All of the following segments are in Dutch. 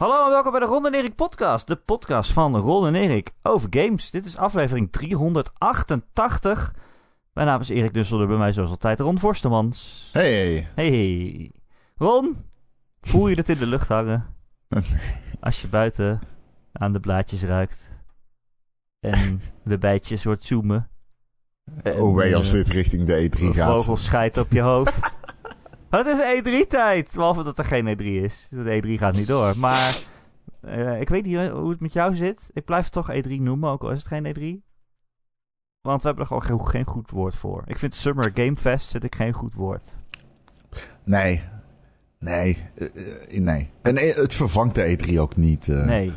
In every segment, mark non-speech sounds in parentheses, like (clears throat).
Hallo en welkom bij de Ron en Erik podcast. De podcast van Ron en Erik over games. Dit is aflevering 388. Mijn naam is Erik Dusselder, bij mij zoals altijd Ron Forstemans. Hey. Hey. Ron, voel je het in de lucht hangen? (laughs) Als je buiten aan de blaadjes ruikt. En de bijtjes hoort zoomen. En, Oh wee, als eh, dit richting de E3 Een gaat. vogel scheidt op je hoofd. (laughs) het is E3-tijd. Behalve dat er geen E3 is. Dus de E3 gaat niet door. Maar eh, ik weet niet hoe het met jou zit. Ik blijf het toch E3 noemen, ook al is het geen E3. Want we hebben er gewoon geen, goed woord voor. Ik vind Summer Game Fest vind ik geen goed woord. Nee. Nee. Eh, eh, nee. En eh, het vervangt de E3 ook niet. eh. Nee.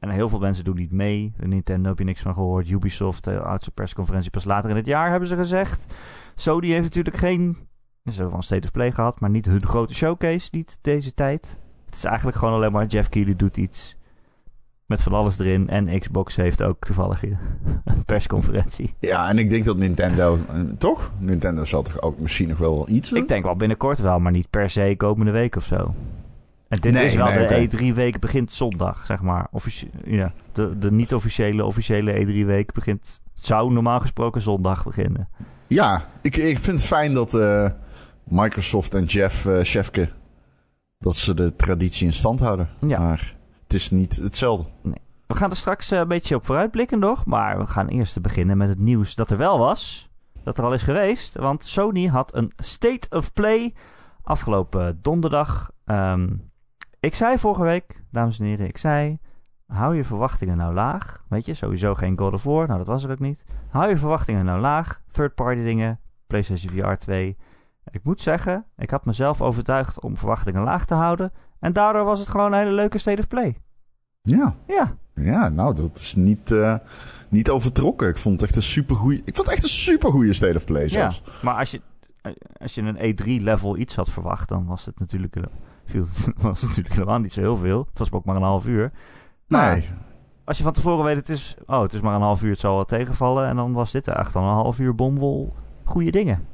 En heel veel mensen doen niet mee. Nintendo heb je niks van gehoord. Ubisoft, de oudste persconferentie pas later in het jaar, hebben ze gezegd. Sony heeft natuurlijk geen... Ze hebben van State of Play gehad, maar niet hun grote showcase, niet deze tijd. Het is eigenlijk gewoon alleen maar Jeff Keighley doet iets. Met van alles erin. En Xbox heeft ook toevallig een (laughs) persconferentie. Ja, en ik denk dat Nintendo... eh, toch? Nintendo zal toch ook misschien nog wel iets doen? Ik denk wel binnenkort wel, maar niet per se komende week of zo. En dit Nee, is wel nee, de oké. E3-week begint zondag, zeg maar. Officie- ja, de, de niet-officiële, officiële E3-week begint... Zou normaal gesproken zondag beginnen. Ja, ik, ik vind het fijn dat eh, Microsoft en Jeff uh, Chefke... dat ze de traditie in stand houden. Ja. Maar het is niet hetzelfde. We gaan er straks eh, een beetje op vooruitblikken nog. Maar we gaan eerst beginnen met het nieuws dat er wel was. Dat er al is geweest. Want Sony had een State of Play afgelopen donderdag. Ehm, ik zei vorige week, dames en heren, ik zei... Hou je verwachtingen nou laag. Weet je, sowieso geen God of War. Nou, dat was er ook niet. Hou je verwachtingen nou laag. Third-party dingen. PlayStation VR 2. Ik moet zeggen, ik had mezelf overtuigd om verwachtingen laag te houden. En daardoor was het gewoon een hele leuke State of Play. Ja. Ja, Ja, nou, dat is niet, eh, niet overtrokken. Ik vond het echt een supergoeie... Ik vond het echt een supergoeie State of Play Ja, zelfs. maar als je, als je een E3-level iets had verwacht, dan was het natuurlijk, viel, (laughs) was het natuurlijk helemaal niet zo heel veel. Het was ook maar een half uur. Maar Nee. als je van tevoren weet, het is, oh, het is maar een half uur, het zal wel tegenvallen. En dan was dit echt dan een half uur bomvol goede dingen.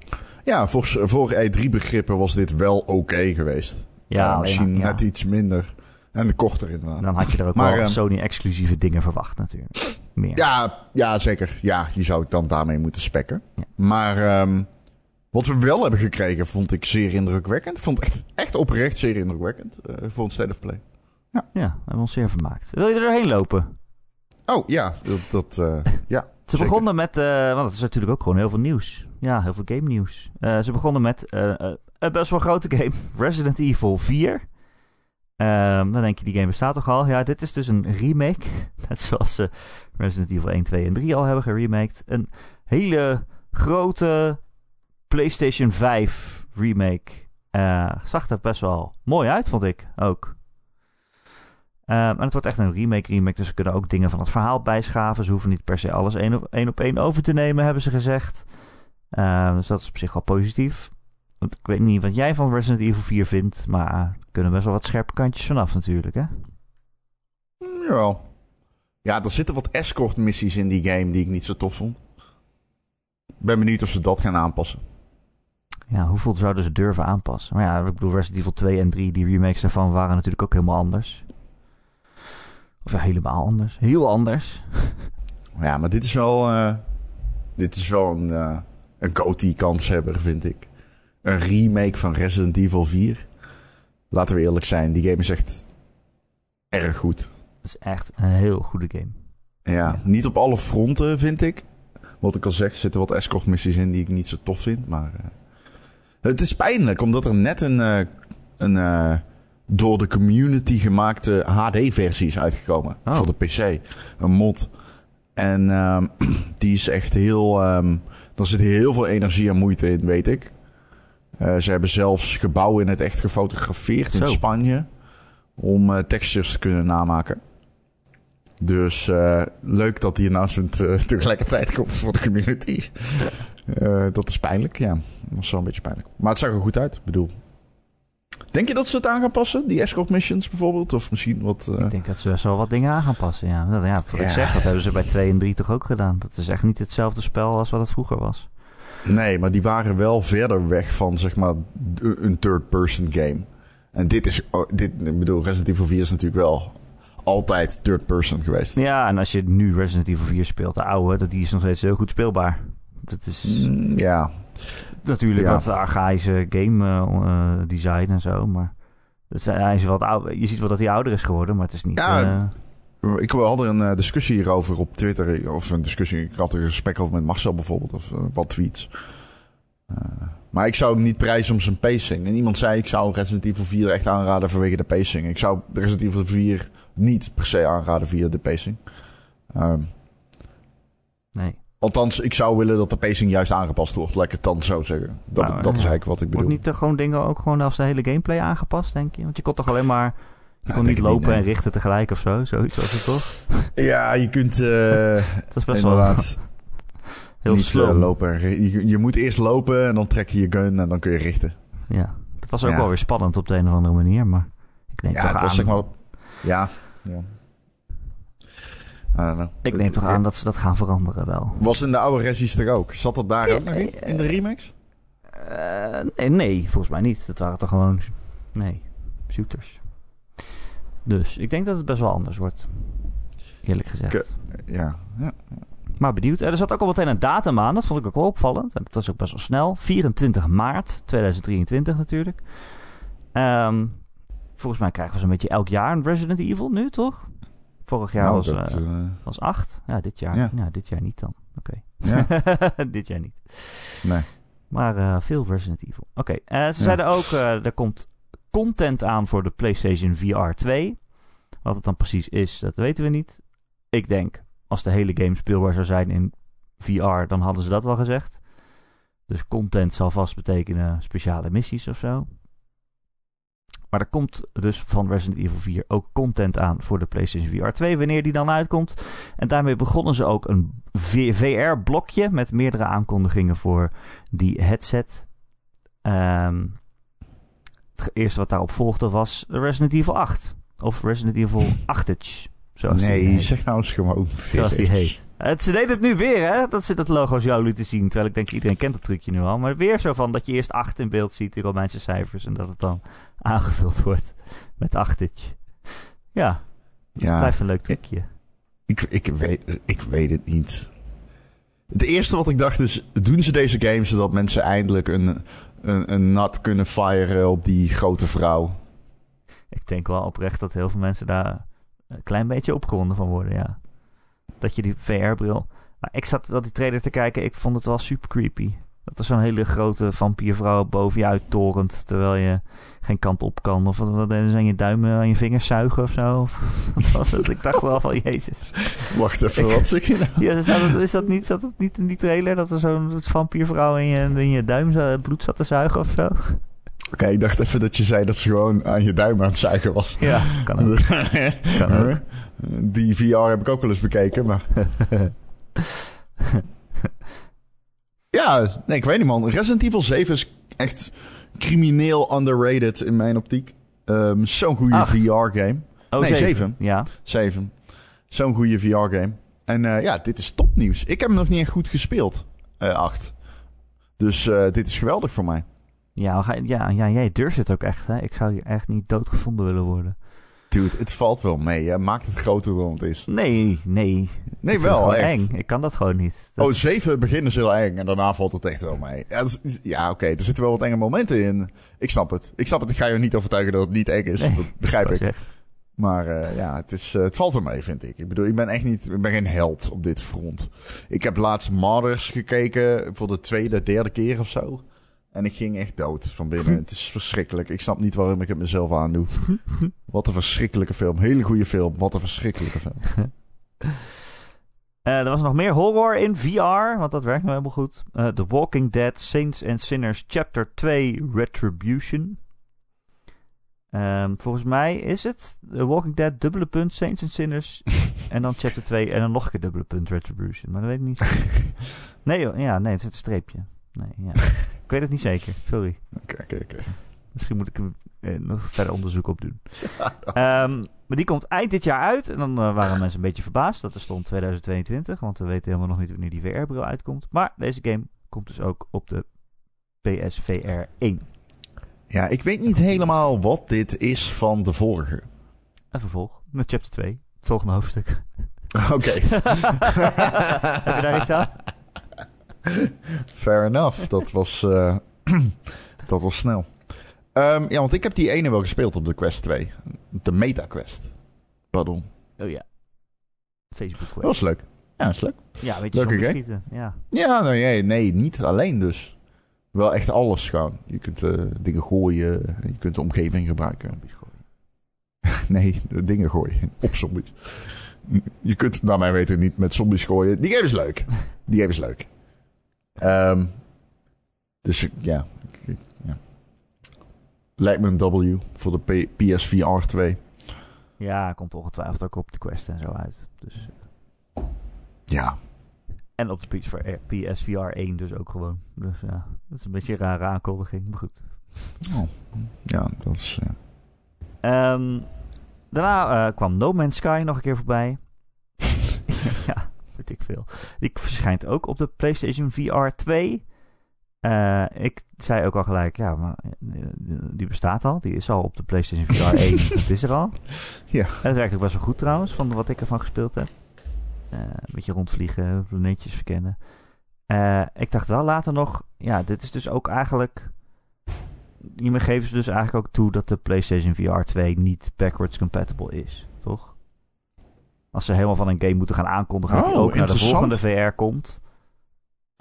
Ja, voor, voor E3-begrippen was dit wel oké geweest. Ja, Eh, misschien ja. net iets minder. En korter inderdaad. Dan had je er ook Maar, wel ehm, Sony-exclusieve dingen verwacht natuurlijk. Meer. Ja, ja, zeker. Ja, je zou het dan daarmee moeten spekken. Ja. Maar ehm, wat we wel hebben gekregen, vond ik zeer indrukwekkend. Ik vond het echt, echt oprecht zeer indrukwekkend eh, voor een State of Play. Ja, we hebben ons zeer vermaakt. Wil je er doorheen lopen? Oh, ja. Dat, dat eh, (laughs) ja. Ze zeker. begonnen met, eh, want het is natuurlijk ook gewoon heel veel nieuws. Ja, heel veel game nieuws. Eh, ze begonnen met eh, een best wel grote game, (laughs) Resident Evil 4. Ehm, dan denk je, die game bestaat toch al? Ja, dit is dus een remake. (laughs) Net zoals ze Resident Evil 1, 2 en 3 al hebben geremaked. Een hele grote PlayStation 5 remake. Zag er best wel mooi uit, vond ik ook. En het wordt echt een remake remake, dus ze kunnen ook dingen van het verhaal bijschaven. Ze hoeven niet per se alles één op één, op één over te nemen, hebben ze gezegd. Ehm, dus dat is op zich wel positief. Want ik weet niet wat jij van Resident Evil 4 vindt, maar er kunnen best wel wat scherpe kantjes vanaf natuurlijk, hè? Ja. Ja, er zitten wat escort missies in die game die ik niet zo tof vond. Ik ben benieuwd of ze dat gaan aanpassen. Ja, hoeveel zouden ze durven aanpassen? Maar ja, ik bedoel, Resident Evil 2 en 3, die remakes daarvan waren natuurlijk ook helemaal anders. Of ja, helemaal anders. Heel anders. Ja, maar dit is wel, eh, dit is wel een, eh een GOTY-kanshebber, vind ik. Een remake van Resident Evil 4. Laten we eerlijk zijn, die game is echt erg goed. Dat is echt een heel goede game. Ja, niet op alle fronten, vind ik. Wat ik al zeg, er zitten wat escort missies in die ik niet zo tof vind. Maar eh, het is pijnlijk, omdat er net een, een door de community gemaakte HD-versie is uitgekomen. Oh. Voor de PC. Een mod. En ehm, (clears throat) die is echt heel... ehm daar zit heel veel energie en moeite in, weet ik. Eh, ze hebben zelfs gebouwen in het echt gefotografeerd in. Spanje. Om eh, textures te kunnen namaken. Dus eh, leuk dat die announcement (laughs) tegelijkertijd komt voor de community. (laughs) Dat is pijnlijk, ja. Dat is wel een beetje pijnlijk. Maar het zag er goed uit, ik bedoel. Denk je dat ze het aan gaan passen? Die escort missions bijvoorbeeld? Of misschien wat... eh, Ik denk dat ze best wel wat dingen aan gaan passen. Ja, dat, ja wat ik zeg, dat hebben ze bij 2 en 3 toch ook gedaan. Dat is echt niet hetzelfde spel als wat het vroeger was. Nee, maar die waren wel verder weg van, zeg maar, een third-person game. En dit is, oh, dit, ik bedoel, Resident Evil 4 is natuurlijk wel altijd third person geweest. Ja, en als je nu Resident Evil 4 speelt, de oude, dat die is nog steeds heel goed speelbaar. Dat is Mm, ja, natuurlijk Ja. wat archaïsche game eh, eh, design en zo, maar dat is, hij is wat ouder. je ziet wel dat hij ouder is geworden, maar het is niet... Ja, eh, ik had er een discussie hierover op Twitter. Of een discussie, ik had er een gesprek over met Marcel bijvoorbeeld. Of wat tweets. Maar ik zou hem niet prijzen om zijn pacing. En iemand zei, ik zou Resident Evil 4 echt aanraden vanwege de pacing. Ik zou Resident Evil 4 niet per se aanraden via de pacing. Ehm, nee. Althans, ik zou willen dat de pacing juist aangepast wordt. Laat ik het dan zo zeggen. Dat, Nou, dat is eigenlijk wat ik bedoel. Wordt niet gewoon dingen ook gewoon als de hele gameplay aangepast, denk je? Want je kon toch alleen maar... Je Nou, kon denk niet lopen nee. en richten tegelijk of zo. Zoiets was het toch? (laughs) Ja, je kunt eh, (laughs) Dat is best wel (laughs) heel niet slow. eh, lopen. en ri- Je, je moet eerst lopen en dan trek je je gun en dan kun je richten. Ja, dat was ook Ja. wel weer spannend op de een of andere manier, maar ik neem Ja, toch het aan... was zeg maar... Ja. ja. Ik neem toch aan dat ze dat gaan veranderen wel. Was in de oude Resis er ook? Zat dat daar ook nog in? In de remix? Eh, nee, nee, volgens mij niet. Dat waren toch gewoon... Nee, shooters. Dus ik denk dat het best wel anders wordt. Eerlijk gezegd. Ja. ja. Maar benieuwd. Eh, Er zat ook al meteen een datum aan. Dat vond ik ook wel opvallend. En dat was ook best wel snel. 24 maart 2023 natuurlijk. Ehm, volgens mij krijgen we zo'n beetje elk jaar een Resident Evil nu, toch? Vorig jaar Nou, was, dat, eh, eh, was 8. Ja, dit jaar. Ja. Dit jaar niet dan. Oké. ja. (laughs) dit jaar niet. Nee. Maar eh, veel Resident Evil. Oké, ze zeiden ook, er komt content aan voor de PlayStation VR 2. Wat het dan precies is, dat weten we niet. Ik denk, als de hele game speelbaar zou zijn in VR, dan hadden ze dat wel gezegd. Dus content zal vast betekenen speciale missies of zo. Maar er komt dus van Resident Evil 4 ook content aan voor de PlayStation VR 2, wanneer die dan uitkomt. En daarmee begonnen ze ook een VR-blokje met meerdere aankondigingen voor die headset. Ehm, het eerste wat daarop volgde was Resident Evil 8. Of Resident Evil 8 zoals Nee, zeg nou eens gewoon. Zoals die heet. Het, ze deden het nu weer, hè? Dat ze dat logo zo lieten zien. Terwijl ik denk, iedereen kent dat trucje nu al. Maar weer zo van dat je eerst 8 in beeld ziet, die Romeinse cijfers. En dat het dan (laughs) aangevuld wordt met 8 Ja, Ja. blijft een leuk trucje. Ik, ik, weet, ik weet het niet. Het eerste wat ik dacht is, doen ze deze game zodat mensen eindelijk een, een, een nat kunnen firen op die grote vrouw? Ik denk wel oprecht dat heel veel mensen daar een klein beetje opgewonden van worden, ja. Dat je die VR-bril... Maar ik zat wel die trailer te kijken, ik vond het wel super creepy. Dat er zo'n hele grote vampiervrouw boven je uittorent, terwijl je geen kant op kan. Of wat, deden ze aan je duimen, aan je vingers zuigen of zo. Of, (laughs) wat was het? Ik dacht wel van, jezus. Wacht even, wat zeg je nou? Ja, zat het- is dat niet, zat het niet in die trailer dat er zo'n vampiervrouw in je, in je duim bloed zat te zuigen of zo? Oké, ik dacht even dat je zei dat ze gewoon aan je duim aan het zuigen was. Ja, kan ook. (laughs) Kan ook. Die VR heb ik ook wel eens bekeken, maar... (laughs) Ja, nee, ik weet niet man. Resident Evil 7 is echt crimineel underrated in mijn optiek. Ehm, Zo'n goede. VR-game. Oh, Nee, zeven. Ja. 7. Zo'n goede VR-game. En eh, ja, dit is topnieuws. Ik heb hem nog niet echt goed gespeeld. eh 8. Dus eh, dit is geweldig voor mij. Ja, ja, ja, jij durft het ook echt, hè? Ik zou hier echt niet doodgevonden willen worden. Dude, het valt wel mee. Hè? Maakt het groter dan het is. Nee, nee. Nee, Ik wel echt. eng. Ik kan dat gewoon niet. Dat- Oh, 7 begin is heel eng en daarna valt het echt wel mee. Ja, ja oké, er zitten wel wat enge momenten in. Ik snap het. Ik snap het. Ik ga je niet overtuigen dat het niet eng is. Nee, dat begrijp ik. Maar eh, ja, het, is, eh, het valt wel mee, vind ik. Ik bedoel, ik ben echt niet... Ik ben geen held op dit front. Ik heb laatst Martyrs gekeken voor de tweede, derde keer of zo. En ik ging echt dood van binnen. het is verschrikkelijk. Ik snap niet waarom ik het mezelf aandoe. Wat een verschrikkelijke film. Hele goede film. Wat een verschrikkelijke film. Eh, er was nog meer horror in VR, want dat werkt nou helemaal goed. Eh, The Walking Dead Saints and Sinners Chapter 2 Retribution. Ehm, volgens mij is het The Walking Dead dubbele punt Saints and Sinners (laughs) en dan Chapter 2 en dan nog een keer dubbele punt Retribution. Maar dat weet ik niet. (laughs) Nee joh, ja, nee, het is een streepje. Nee, ja. Ik weet het niet zeker, sorry. Oké, oké, oké. Misschien moet ik er eh, nog verder onderzoek op doen. (laughs) Ehm, maar die komt eind dit jaar uit. En dan eh, waren mensen een beetje verbaasd dat er stond 2022. Want we weten helemaal nog niet wanneer die VR-bril uitkomt. Maar deze game komt dus ook op de PSVR 1. Ja, ik weet niet helemaal wat dit is van de vorige. En vervolg met chapter 2. Het volgende hoofdstuk. Oké. (laughs) Heb je daar iets aan? (laughs) Fair enough. Dat was, eh, (clears throat) dat was snel. Ehm, ja, want ik heb die ene wel gespeeld op de Quest 2. De Meta Quest. Pardon. Oh ja. Facebook Dat Quest. was leuk. Ja, dat is leuk. Ja, weet je, Leuke schieten. Ja. Ja, nee, nee, nee, niet alleen dus. Wel echt alles gewoon. Je kunt eh, dingen gooien. Je kunt de omgeving gebruiken. zombies gooien. (laughs) Nee, dingen gooien. Op zombies. Je kunt, naar mijn weten, niet met zombies gooien. Die game is leuk. Die game is leuk. Ehm, dus ja, ja. Lijkt me een W voor de P- PSVR 2. Ja, komt ongetwijfeld ook op de Quest en zo uit. Dus, Ja, en op de PSVR, PSVR 1 dus ook gewoon. Dus ja, dat is een beetje een rare aankondiging, maar goed. ja dat is... eh, Ehm, daarna eh, kwam No Man's Sky nog een keer voorbij. Weet ik veel. Die verschijnt ook op de PlayStation VR 2. Eh, ik zei ook al gelijk, ja, maar eh, die bestaat al. Die is al op de PlayStation VR 1. (laughs) Dat is er al. Ja. En het werkt ook best wel goed trouwens, van wat ik ervan gespeeld heb. Eh, een beetje rondvliegen, planeetjes verkennen. Ik dacht wel later nog, ja, dit is dus ook eigenlijk... Hiermee geven ze dus eigenlijk ook toe dat de PlayStation VR 2 niet backwards compatible is, toch? Als ze helemaal van een game moeten gaan aankondigen dat Oh, ook naar de volgende VR komt,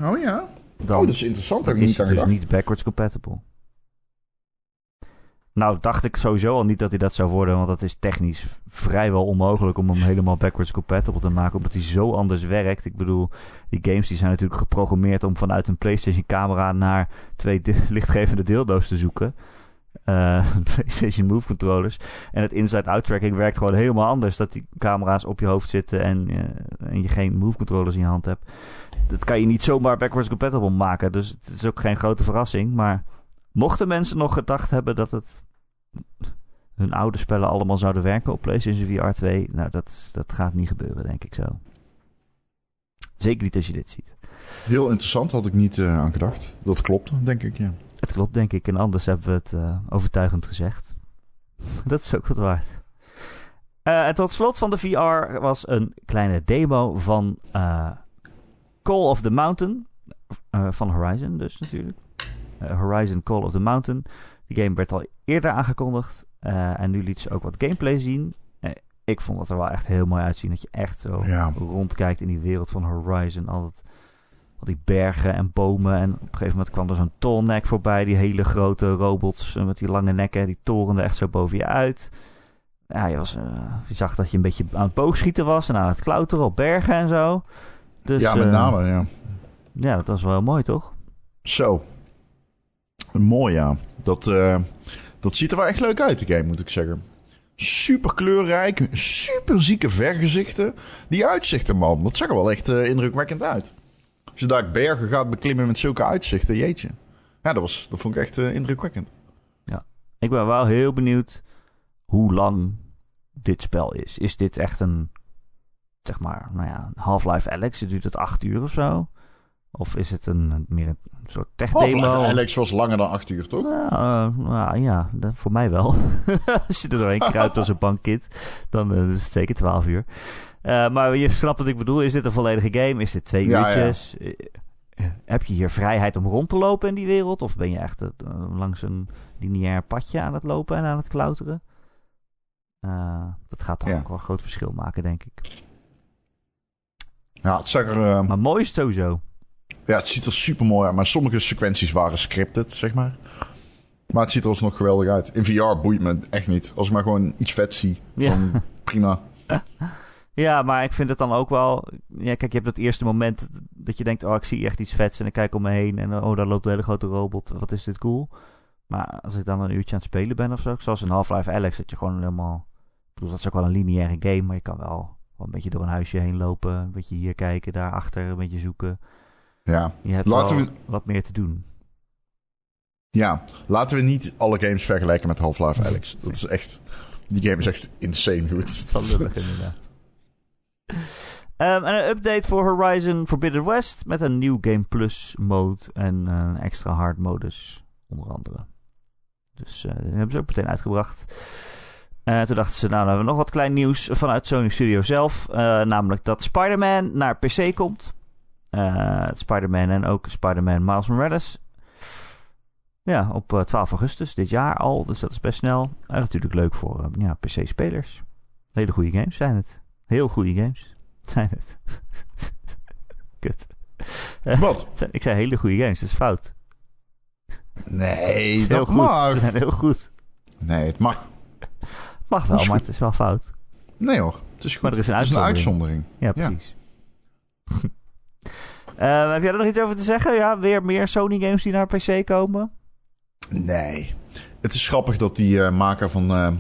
Oh ja? dan oh, dat is interessant. Ik is het dus niet backwards compatible. Nou, dacht ik sowieso al niet dat hij dat zou worden, want dat is technisch vrijwel onmogelijk om hem helemaal backwards compatible te maken, omdat hij zo anders werkt. Ik bedoel, die games die zijn natuurlijk geprogrammeerd om vanuit een PlayStation camera naar twee (laughs) lichtgevende dildo's te zoeken. Eh, (laughs) PlayStation Move controllers. En het inside-out tracking werkt gewoon helemaal anders. Dat die camera's op je hoofd zitten en, eh, en je geen Move controllers in je hand hebt. Dat kan je niet zomaar backwards compatible maken. Dus het is ook geen grote verrassing. Maar mochten mensen nog gedacht hebben dat het hun oude spellen allemaal zouden werken op PlayStation VR 2, nou dat, dat gaat niet gebeuren, denk ik zo. Zeker niet als je dit ziet. Heel interessant, had ik niet eh, aan gedacht. Dat klopt, denk ik, ja. Het klopt, denk ik. En anders hebben we het eh, overtuigend gezegd. (laughs) dat is ook wat waard. Eh, en tot slot van de VR was een kleine demo van eh, Call of the Mountain. van Horizon dus natuurlijk. Horizon Call of the Mountain. Die game werd al eerder aangekondigd. en nu liet ze ook wat gameplay zien. Ik vond dat er wel echt heel mooi uitzien. Dat je echt zo Ja. rondkijkt in die wereld van Horizon. Al, dat, al die bergen en bomen. En op een gegeven moment kwam er zo'n tolnek voorbij. Die hele grote robots eh, met die lange nekken. Die torenden echt zo boven je uit. Ja, je, was, eh, je zag dat je een beetje aan het boogschieten was. En aan het klauteren op bergen en zo. Dus, ja, met eh, name, ja. Ja, dat was wel mooi, toch? Zo. Mooi, ja. Dat, dat ziet er wel echt leuk uit, de game, moet ik zeggen. Super kleurrijk, super zieke vergezichten. Die uitzichten, man, dat zag er wel echt indrukwekkend uit. Als je daar bergen gaat beklimmen met zulke uitzichten, jeetje. Ja, dat, was, dat vond ik echt eh, indrukwekkend. Ik ben wel heel benieuwd hoe lang dit spel is. Is dit echt een, zeg maar, nou ja, Half-Life Alex? Duurt het acht uur of zo? Of is het een, meer een soort tech-demo? Half-Life Alex was langer dan acht uur, toch? Nou, eh, nou, ja, voor mij wel. (laughs) Als je er doorheen kruipt als een bankkind, dan eh, is het zeker 12 uur. Eh, maar je snapt wat ik bedoel. Is dit een volledige game? Is dit twee Ja, ja. uurtjes? Eh, heb je hier vrijheid om rond te lopen in die wereld? Of ben je echt eh, langs een lineair padje aan het lopen en aan het klauteren? Dat gaat toch Ja. ook wel een groot verschil maken, denk ik. Ja, het zag er... Maar mooi is het sowieso. Ja, het ziet er super mooi uit. Maar sommige sequenties waren scripted, zeg maar. Maar het ziet er alsnog geweldig uit. In VR boeit me echt niet. Als ik maar gewoon iets vet zie, Ja. dan (laughs) prima. Ja, maar ik vind het dan ook wel... Ja, kijk, je hebt dat eerste moment dat je denkt... Oh, ik zie echt iets vets en ik kijk om me heen... en oh, daar loopt een hele grote robot. Wat is dit cool. Maar als ik dan een uurtje aan het spelen ben of zo... Zoals in Half-Life Alex, dat je gewoon helemaal... Ik bedoel, dat is ook wel een lineaire game... maar je kan wel, wel een beetje door een huisje heen lopen... een beetje hier kijken, daar achter een beetje zoeken. Ja. Je hebt Laten we- wat meer te doen. ja, laten we niet alle games vergelijken met Half-Life Alex. Dat is echt... Die game is echt insane goed. Dat is inderdaad. Ehm, en een update voor Horizon Forbidden West met een nieuw Game Plus mode en een extra hard modus, onder andere. Dus uh, die hebben ze ook meteen uitgebracht. Uh, toen dachten ze, nou, dan hebben we nog wat klein nieuws vanuit Sony Studio zelf. Namelijk dat Spider-Man naar PC komt. Spider-Man en ook Spider-Man Miles Morales. Ja, op 12 augustus dit jaar al. Dus dat is best snel. En natuurlijk leuk voor ja, PC-spelers. Hele goede games zijn het. Heel goede games zijn het. (laughs) Kut. Wat? Ik zei hele goede games, dat is fout. Nee, is dat goed. mag. Ze zijn heel goed. Nee, het mag. Mag wel, maar het is wel fout. Nee hoor, het is goed. Maar er is een het is een uitzondering. Ja, precies. (laughs) Eh, heb jij er nog iets over te zeggen? Ja, weer meer Sony games die naar PC komen? Nee. Het is grappig dat die eh, maker van eh,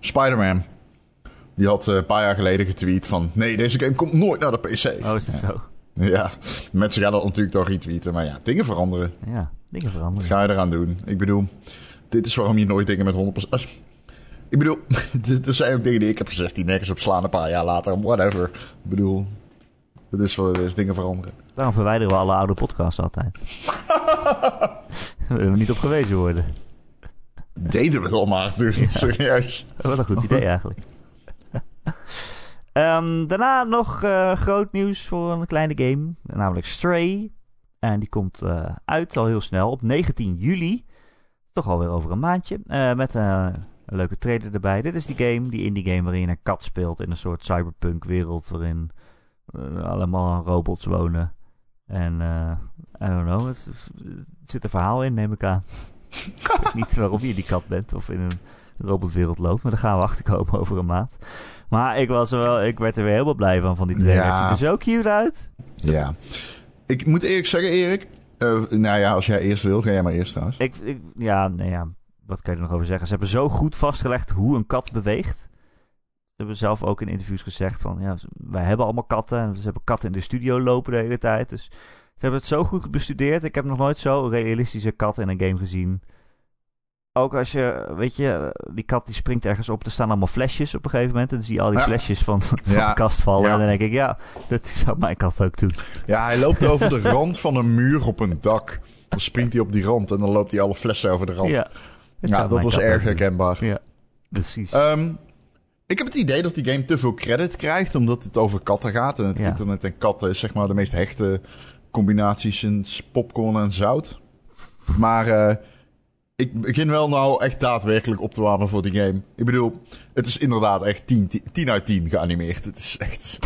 Spider-Man... Die had eh, een paar jaar geleden getweet van... Nee, deze game komt nooit naar de PC. Oh, is dat ja. zo? Ja, mensen gaan dat natuurlijk toch retweeten. Maar ja, dingen veranderen. Ja, dingen Wat veranderen. ga je eraan doen? Ik bedoel, dit is waarom je nooit dingen met 100%... Als- Ik bedoel, (laughs) er zijn ook dingen die ik heb gezegd... die nergens op slaan een paar jaar later. Whatever. Ik bedoel, het is wat het is. Dingen veranderen. Daarom verwijderen we alle oude podcasts altijd. (laughs) Daar willen we niet op gewezen worden. Deden we het al maar, dus (laughs) serieus. Wat een goed idee eigenlijk. Ehm, daarna nog eh, groot nieuws voor een kleine game. Namelijk Stray. En die komt eh, uit al heel snel op 19 juli. Toch alweer over een maandje. Eh, met een leuke trailer erbij. Dit is die game, die indie game waarin je een kat speelt in een soort cyberpunk wereld. Waarin allemaal robots wonen. En I don't know, het, het zit een verhaal in neem ik aan. (laughs) ik weet niet waarom je die kat bent of in een robotwereld loopt. Maar daar gaan we achterkomen (laughs) over een maand. Maar ik, was er wel, ik werd er weer helemaal blij van, van die trailer. Ja. Het ziet er zo cute uit. Ja. Ik moet eerlijk zeggen, Erik... eh, nou ja, als jij eerst wil, ga jij maar eerst trouwens. Ik, ik, ja, nee, ja, wat kan je er nog over zeggen? Ze hebben zo goed vastgelegd hoe een kat beweegt. Ze hebben zelf ook in interviews gezegd van... Ja, wij hebben allemaal katten. En ze hebben katten in de studio lopen de hele tijd. Dus ze hebben het zo goed bestudeerd. Ik heb nog nooit zo realistische kat in een game gezien. Ook als je, weet je, die kat die springt ergens op. Er staan allemaal flesjes op een gegeven moment. En dan zie je al die Ja. flesjes van, (laughs) van Ja. de kast vallen. Ja. En dan denk ik, ja, dat zou mijn kat ook doen. Ja, hij loopt (laughs) over de rand van een muur op een dak. Dan springt hij op die rand en dan loopt hij alle flessen over de rand. Ja, Ja, dat, dat was erg herkenbaar. Ja, precies. Ehm, ik heb het idee dat die game te veel credit krijgt, omdat het over katten gaat. En het internet en katten is zeg maar de meest hechte combinatie sinds popcorn en zout. Maar eh, ik begin wel nou echt daadwerkelijk op te warmen voor die game. Ik bedoel, het is inderdaad echt 10, 10, 10 uit 10 geanimeerd. Het is echt...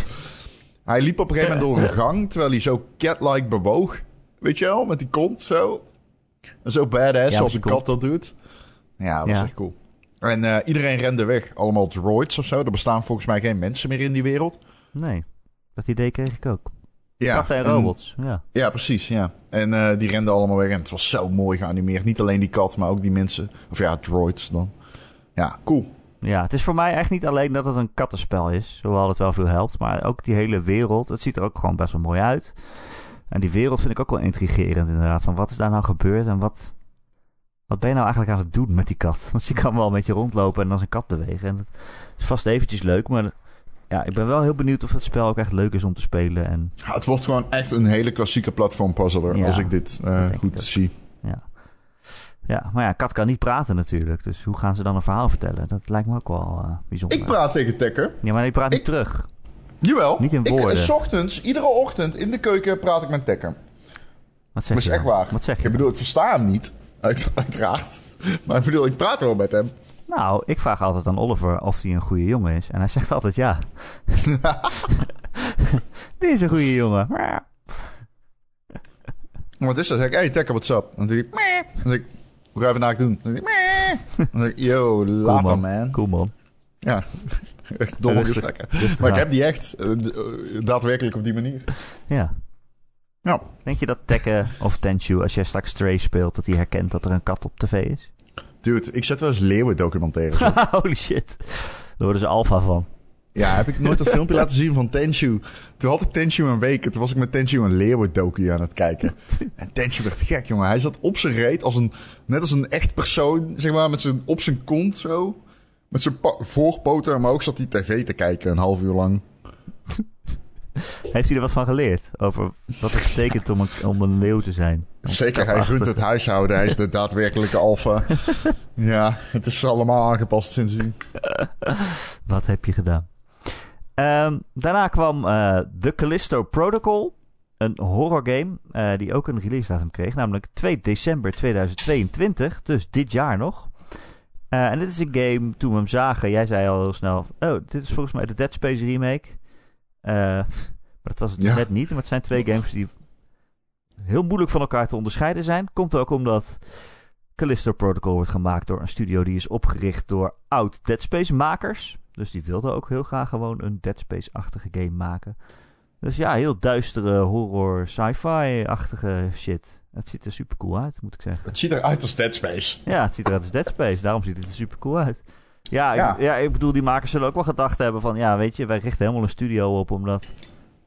Hij liep op een gegeven moment door een gang, terwijl hij zo cat-like bewoog. Weet je wel, met die kont zo. En zo badass, Ja, zoals een kat dat doet. Ja, dat was Ja. echt cool. En eh, iedereen rende weg. Allemaal droids of zo. Er bestaan volgens mij geen mensen meer in die wereld. Nee, dat idee kreeg ik ook. Ja, Katten en robots, ja. Ja, precies, ja. En eh, die renden allemaal weg. En het was zo mooi geanimeerd. Niet alleen die kat, maar ook die mensen. Of ja, droids dan. Ja, cool. Ja, het is voor mij echt niet alleen dat het een kattenspel is, hoewel het wel veel helpt, maar ook die hele wereld. Het ziet er ook gewoon best wel mooi uit. En die wereld vind ik ook wel intrigerend inderdaad. Van wat is daar nou gebeurd en wat, wat ben je nou eigenlijk aan het doen met die kat? (laughs) Want je kan wel een beetje rondlopen en als een kat bewegen. En dat is vast eventjes leuk, maar ja, ik ben wel heel benieuwd of het spel ook echt leuk is om te spelen. En Ja, het wordt gewoon echt een hele klassieke platform puzzler. Ja, als ik dit eh, ik goed zie. ja, maar ja, kat kan niet praten natuurlijk. Dus hoe gaan ze dan een verhaal vertellen? Dat lijkt me ook wel eh, bijzonder. Ik praat tegen Tekker. Ja, maar die praat niet terug. Jawel. Niet in Ik, woorden. eh, 's ochtends, iedere ochtend in de keuken praat ik met Tekker. Wat zeg Dat is echt waar. Wat zeg je? Ik bedoel, ik versta hem niet. Uit, uiteraard. Maar ik bedoel, ik praat wel met hem. Nou, ik vraag altijd aan Oliver of hij een goede jongen is. En hij zegt altijd ja. (laughs) Dit is een goede jongen. Wat is dat? Dan zeg ik, hey Tekker, what's up? Dan zeg ik, meh. Dan zeg ik, hoe ga je vandaag doen? Dan zeg ik, meh. Dan zeg ik, yo, later man. man. Cool man. Ja, (laughs) echt domme gesprekken. Maar ik heb die echt eh, eh, daadwerkelijk op die manier. Ja. Ja. Denk je dat Tekken of Tenchu, als jij straks Stray speelt, dat hij herkent dat er een kat op tv is? Dude, ik zet wel eens leeuwen documentaires op. (laughs) Holy shit. Daar worden ze alfa van. Ja, heb ik nooit dat (laughs) filmpje laten zien van Tenshu. Toen had ik Tenshu een week. en Toen was ik met Tenshu een leeuwen-docu aan het kijken. (laughs) En Tenshu werd gek, jongen. Hij zat op zijn reet, als een, net als een echt persoon, zeg maar, met zijn, op zijn kont zo. Met zijn voorpoten, maar ook zat hij tv te kijken een half uur lang. (laughs) Heeft hij er wat van geleerd? Over wat het betekent om een, om een leeuw te zijn? Om Zeker, hij runt het huishouden. Hij is de daadwerkelijke alfa. (laughs) ja, het is allemaal aangepast sindsdien. (laughs) Wat heb je gedaan? Ehm, daarna kwam eh The Callisto Protocol. Een horror game eh, die ook een release datum kreeg. Namelijk 2 december 2022. Dus dit jaar nog. Eh, en dit is een game, toen we hem zagen, jij zei al heel snel... Oh, dit is volgens mij de Dead Space remake. Eh, maar dat was het dus Ja. net niet. Maar het zijn twee games die heel moeilijk van elkaar te onderscheiden zijn. Komt ook omdat Callisto Protocol wordt gemaakt door een studio die is opgericht door oud Dead Space makers. Dus die wilden ook heel graag gewoon een Dead Space-achtige game maken. Dus ja, heel duistere horror, sci-fi-achtige shit. Het ziet er super cool uit, moet ik zeggen. Het ziet eruit als Dead Space. Ja, het ziet eruit als Dead Space. Daarom ziet het er super cool uit. Ja, Ja. Ik, ja, ik bedoel, die makers zullen ook wel gedacht hebben van... Ja, weet je, wij richten helemaal een studio op omdat,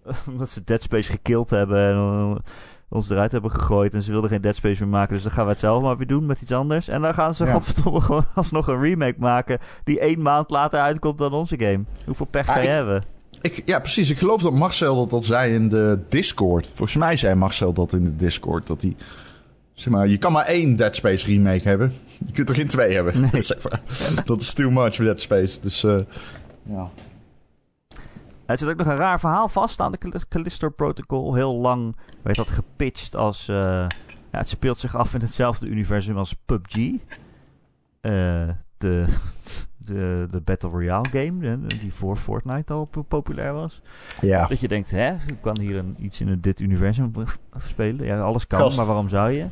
(laughs) omdat ze Dead Space gekild hebben... en eh, ons eruit hebben gegooid en ze wilden geen Dead Space meer maken. Dus dan gaan we het zelf maar weer doen met iets anders. En dan gaan ze, Ja. godverdomme, (laughs) gewoon alsnog een remake maken... die één maand later uitkomt dan onze game. Hoeveel pech Ah, ga je ik- hebben? Ik, ja, precies. Ik geloof dat Marcel dat, dat zei in de Discord. Volgens mij zei Marcel dat in de Discord. Dat hij, zeg maar, je kan maar één Dead Space remake hebben. Je kunt er geen twee hebben. Nee. (laughs) Zeg maar. Dat is too much voor Dead Space. Dus eh, ja. Er zit ook nog een raar verhaal vast aan de Cal- Callisto Protocol. Heel lang werd dat gepitcht als... eh, ja, het speelt zich af in hetzelfde universum als PUBG. Eh, de, (laughs) de, de Battle Royale game, die voor Fortnite al po- populair was. ja. Dat je denkt, hè, ik kan hier een, iets in dit universum spelen. Ja, alles kan, Gast. maar waarom zou je?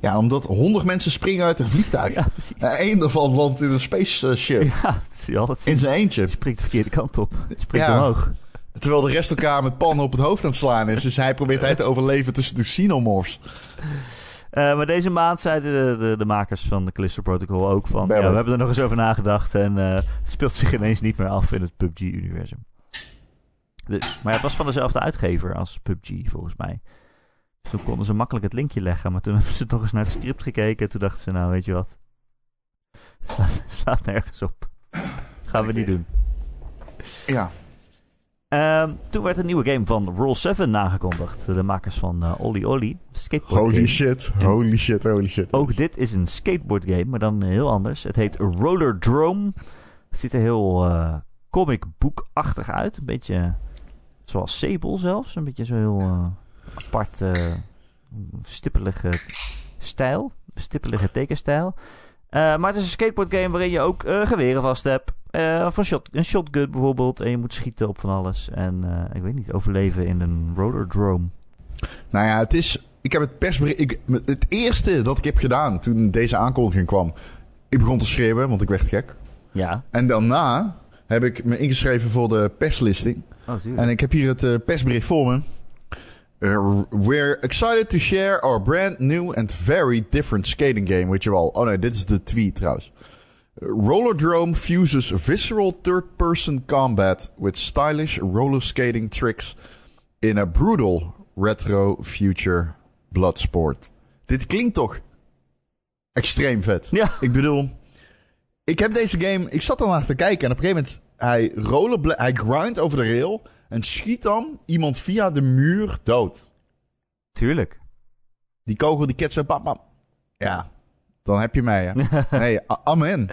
Ja, omdat honderd mensen springen uit een vliegtuig. (laughs) Ja, precies. En één daarvan landt in een spaceship. Ja, dat zie je altijd. In zijn eentje. Je springt de verkeerde kant op. Je springt Ja. omhoog. Terwijl de rest elkaar met pannen op het hoofd aan het slaan is. Dus hij probeert (laughs) hij te overleven tussen de xenomorphs. Eh, maar deze maand zeiden de, de, de makers van de Callisto Protocol ook van... Ja, we hebben er nog eens over nagedacht en eh, het speelt zich ineens niet meer af in het PUBG-universum. Dus, maar ja, het was van dezelfde uitgever als PUBG, volgens mij. Dus toen konden ze makkelijk het linkje leggen. Maar toen (laughs) hebben ze toch eens naar het script gekeken. En toen dachten ze, nou, weet je wat? Het slaat, (laughs) slaat nergens op. Gaan we niet doen. Ja. Ehm, toen werd een nieuwe game van Roll 7 aangekondigd. De makers van eh Olly Olly. Skateboard Holy game. shit. Holy shit. Holy shit. Ook dit is een skateboard game, maar dan heel anders. Het heet Roller Drome. Het ziet er heel eh comic bookachtig uit. Een beetje zoals Sable zelfs. Een beetje zo heel eh, apart stippelige stijl. Stippelige tekenstijl. Eh, maar het is een skateboard game waarin je ook eh, geweren vast hebt. Eh, van shot, een shotgun bijvoorbeeld. En je moet schieten op van alles. En ik weet niet, overleven in een roller drome. Nou ja, het is. Ik heb het persbericht. Ik, het eerste dat ik heb gedaan toen deze aankondiging kwam. Ik begon te schreeuwen, want ik werd gek. Ja, En daarna heb ik me ingeschreven voor de perslisting. oh. En ik heb hier het persbericht voor me. Uh, we're excited to share our brand new and very different skating game with you all. Oh nee, dit is de tweet trouwens. Uh, Rollerdrome fuses visceral third-person combat with stylish roller skating tricks in a brutal retro future bloodsport. Dit klinkt toch extreem vet. Ja. Ik bedoel, ik heb deze game. Ik zat er naar te kijken en op een gegeven moment. Hij, rollerbla- hij grindt over de rail en schiet dan iemand via de muur dood. Tuurlijk. Die kogel die ketsen, bam. Ja, dan heb je mij. Hè. (laughs) Nee, amen.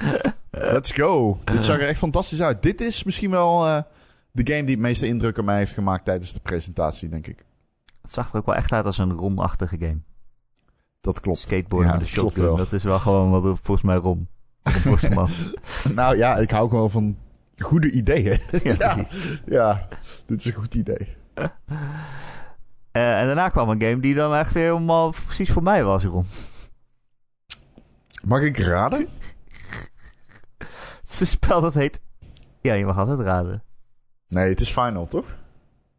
Let's go. Dit zag er echt fantastisch uit. Dit is misschien wel eh, de game die het meeste indruk op mij heeft gemaakt tijdens de presentatie, denk ik. Het zag er ook wel echt uit als een romachtige game. Dat klopt. Skateboarden Ja, klopt shotgun. Dat is wel gewoon wat volgens mij (laughs) rom. Nou ja, ik hou gewoon van goede ideeën. (laughs) ja, Ja. ja, dit is een goed idee. (laughs) Eh, en daarna kwam een game die dan echt helemaal precies voor mij was, Ron. Mag ik raden? Het is een spel dat heet... Ja, je mag altijd raden. Nee, het is Final, toch?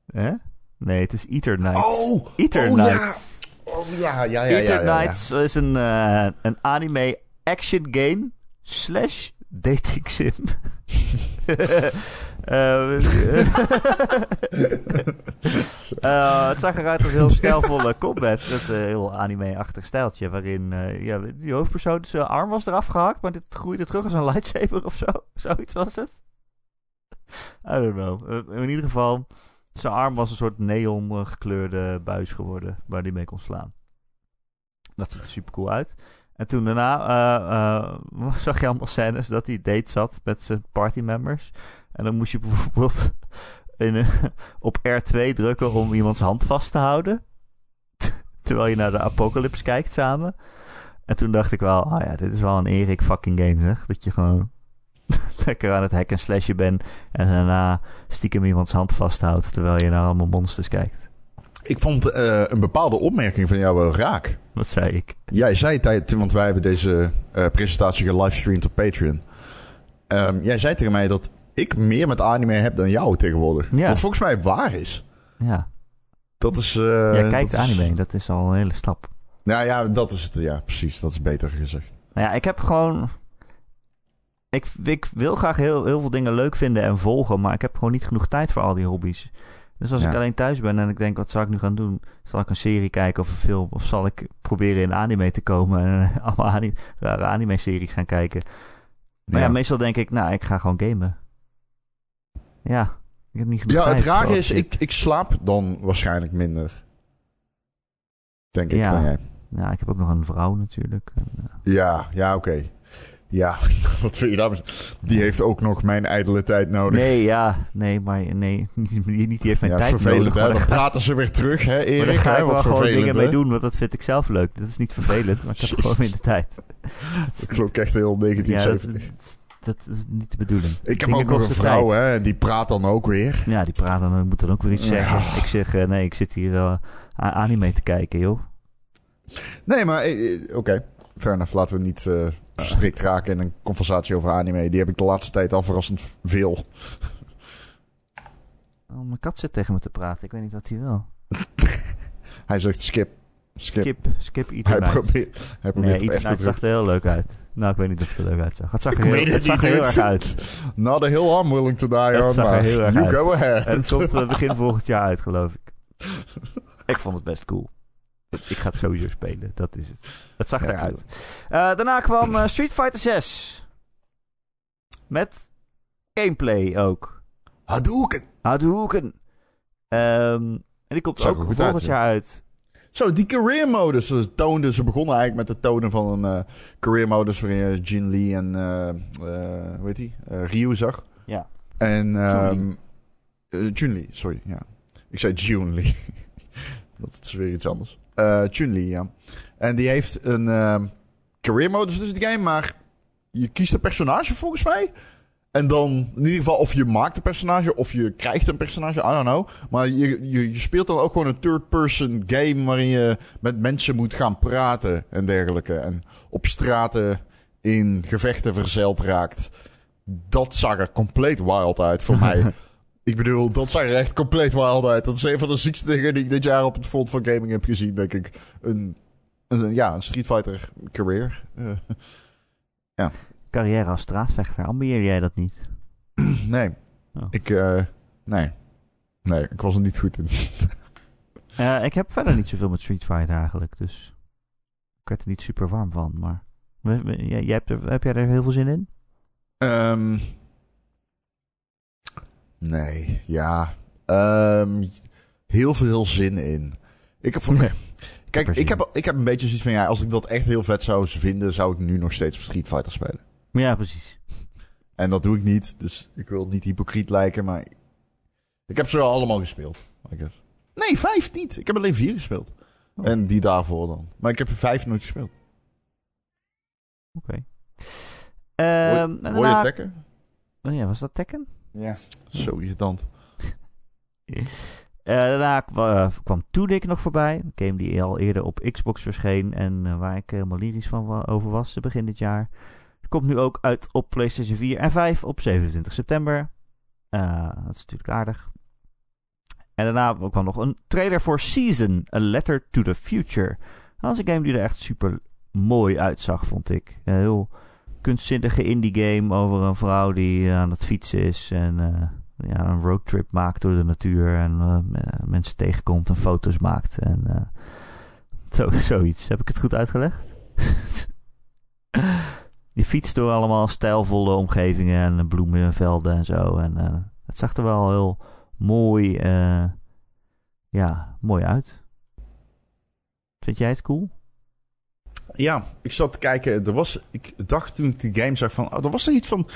Hè? Nee, het is Eater Knights. Oh! Eater oh, ja. Oh ja, ja, ja. Eater ja, is een, eh, een anime action game slash dating (laughs) sim. Eh, (laughs) eh, het zag eruit als heel stijlvolle combat. Met een heel anime-achtig stijltje. Waarin eh, ja, die hoofdpersoon zijn arm was eraf gehakt. Maar dit groeide terug als een lightsaber of zo. (laughs) Zoiets was het. I don't know. Eh, in ieder geval. Zijn arm was een soort neon eh, gekleurde buis geworden waar hij mee kon slaan. Dat ziet er super cool uit. En toen daarna uh, uh, (laughs) zag je allemaal scènes dat hij date zat met zijn partymembers. En dan moest je bijvoorbeeld (laughs) in, op R2 drukken om iemands hand vast te houden. (laughs) Terwijl je naar de Apocalypse kijkt samen. En toen dacht ik wel, oh ja, dit is wel een Erik fucking game zeg. Dat je gewoon lekker aan het hack en slashen bent. En daarna stiekem iemands hand vasthoudt terwijl je naar allemaal monsters kijkt. Ik vond uh, een bepaalde opmerking van jou wel raak. Wat zei ik? Jij zei tijd, want wij hebben deze uh, presentatie gelivestreamd op Patreon. Um, jij zei tegen mij dat ik meer met anime heb dan jou tegenwoordig. Ja. Wat volgens mij waar is. Ja. Dat is... Uh, Jij kijkt dat anime, is... dat is al een hele stap. Nou ja, dat is het. Ja, precies. Dat is beter gezegd. Nou ja, ik heb gewoon... Ik, ik wil graag heel, heel veel dingen leuk vinden en volgen, maar ik heb gewoon niet genoeg tijd voor al die hobby's. Dus als Ja. ik alleen thuis ben en ik denk, wat zal ik nu gaan doen? Zal ik een serie kijken of een film? Of zal ik proberen in anime te komen en (laughs) allemaal anime, rare anime-series gaan kijken? Maar ja. meestal denk ik, nou, ik ga gewoon gamen. Ja, ik heb niet Ja, het rare is, ik, ik slaap dan waarschijnlijk minder. Denk ik Ja. dan jij. Ja, ik heb ook nog een vrouw natuurlijk. En, eh, Ja, ja, oké. Ja, (laughs) wat vind je daar? Die heeft ook nog mijn ijdele tijd nodig. Nee, ja, nee, maar nee, (laughs) niet, niet die heeft mijn ja, tijd vervelend, nodig. hè? Dan praten ze weer terug, hè, maar daar Erik? ga ik wel Wat gewoon dingen mee doen, want dat vind ik zelf leuk. Dat is niet vervelend, maar ik heb gewoon minder tijd. (laughs) Dat klonk echt heel Ja, 1970. dat, dat is niet de bedoeling. ik heb dingen ook nog een vrouw, tijd. hè? Die praat dan ook weer. Ja, die praten dan, moet dan ook weer iets zeggen. Ik zeg, eh, nee, ik zit hier a- anime te kijken, joh. Nee, maar eh, oké. Fair enough. Laten we niet strikt raken in een conversatie over anime. Die heb ik de laatste tijd al verrassend veel. Oh, mijn kat zit tegen me te praten, ik weet niet wat hij wil. (laughs) Hij zegt skip. Skip. Skip, skip Hij Night. probeert, hij probeert Nee, zag er heel leuk uit. Nou, ik weet niet of het er leuk uitzag. Het zag er heel, het zag er heel erg uit. Not a hill I'm willing to die Het on, zag er heel erg you uit. go ahead. En het komt eh, (laughs) begin volgend jaar uit, geloof ik. ik vond het best cool. Ik ga het sowieso spelen, dat is het. Het zag Ja, eruit. Eh, daarna kwam eh, Street Fighter 6. Met gameplay ook. Hadouken. Hadouken. Ehm en die komt ook volgend uit, jaar uit. Zo, die career modus. Ze toonden, ze begonnen eigenlijk met het tonen van een eh, career modus waarin je Jin Lee en eh eh, hoe heet die? Eh, Ryu zag. Ja. En eh, Jun Lee, sorry, ja. Ik zei Jun Lee. (laughs) dat is weer iets anders. Chun Lee, ja. En die heeft een ehm, career modus dus die game, maar je kiest een personage volgens mij. En dan in ieder geval of je maakt een personage of je krijgt een personage, I don't know. Maar je, je, je speelt dan ook gewoon een third-person game waarin je met mensen moet gaan praten en dergelijke. En op straten in gevechten verzeild raakt. Dat zag er compleet wild uit voor (laughs) mij. Ik bedoel, dat zag er echt compleet wild uit. Dat is een van de ziekste dingen die ik dit jaar op het front van gaming heb gezien, denk ik. Een, een, ja, een Street Fighter career. Eh, Carrière als straatvechter. Ambieer jij dat niet? (clears throat) nee. Oh. Ik, eh, nee. Nee, ik was er niet goed in. (laughs) Eh, ik heb verder niet zoveel met Street Fighter eigenlijk, dus ik werd er niet super warm van. Maar jij, jij hebt er, heb jij er heel veel zin in? Ehm, nee, ja. Ehm, heel veel zin in. Ik heb van, Nee. (laughs) Kijk, ik heb, ik heb een beetje zoiets van, ja, als ik dat echt heel vet zou vinden, zou ik nu nog steeds Street Fighter spelen. Ja, precies. En dat doe ik niet, dus ik wil niet hypocriet lijken, maar ik heb ze wel allemaal gespeeld. I guess. Nee, vijf niet. Ik heb alleen vier gespeeld. Oh. En die daarvoor dan. Maar ik heb er vijf nooit gespeeld. Oké. Ehm, en Hoor je tekken? Oh ja, was dat Tekken? Ja. Zo irritant. Eh, daarna eh, kwam Tunic nog voorbij. Een game die al eerder op Xbox verscheen en eh, waar ik helemaal lyrisch van wa- over was begin dit jaar. Komt nu ook uit op PlayStation 4 en 5 op 27 september. Eh, dat is natuurlijk aardig. En daarna kwam nog een trailer voor Season, A Letter to the Future. Dat was een game die er echt super mooi uitzag, vond ik. Heel kunstzinnige indie game over een vrouw die eh, aan het fietsen is en eh, ja, een roadtrip maakt door de natuur en eh, me- mensen tegenkomt en foto's maakt. En zo, (laughs) zoiets. Heb ik het goed uitgelegd? (laughs) Je fietst door allemaal stijlvolle omgevingen en bloemenvelden en zo. En het zag er wel heel mooi, ja, mooi uit. Vind jij het cool? Ja, ik zat te kijken. Er was, ik dacht toen ik die game zag van... Oh, er was er iets van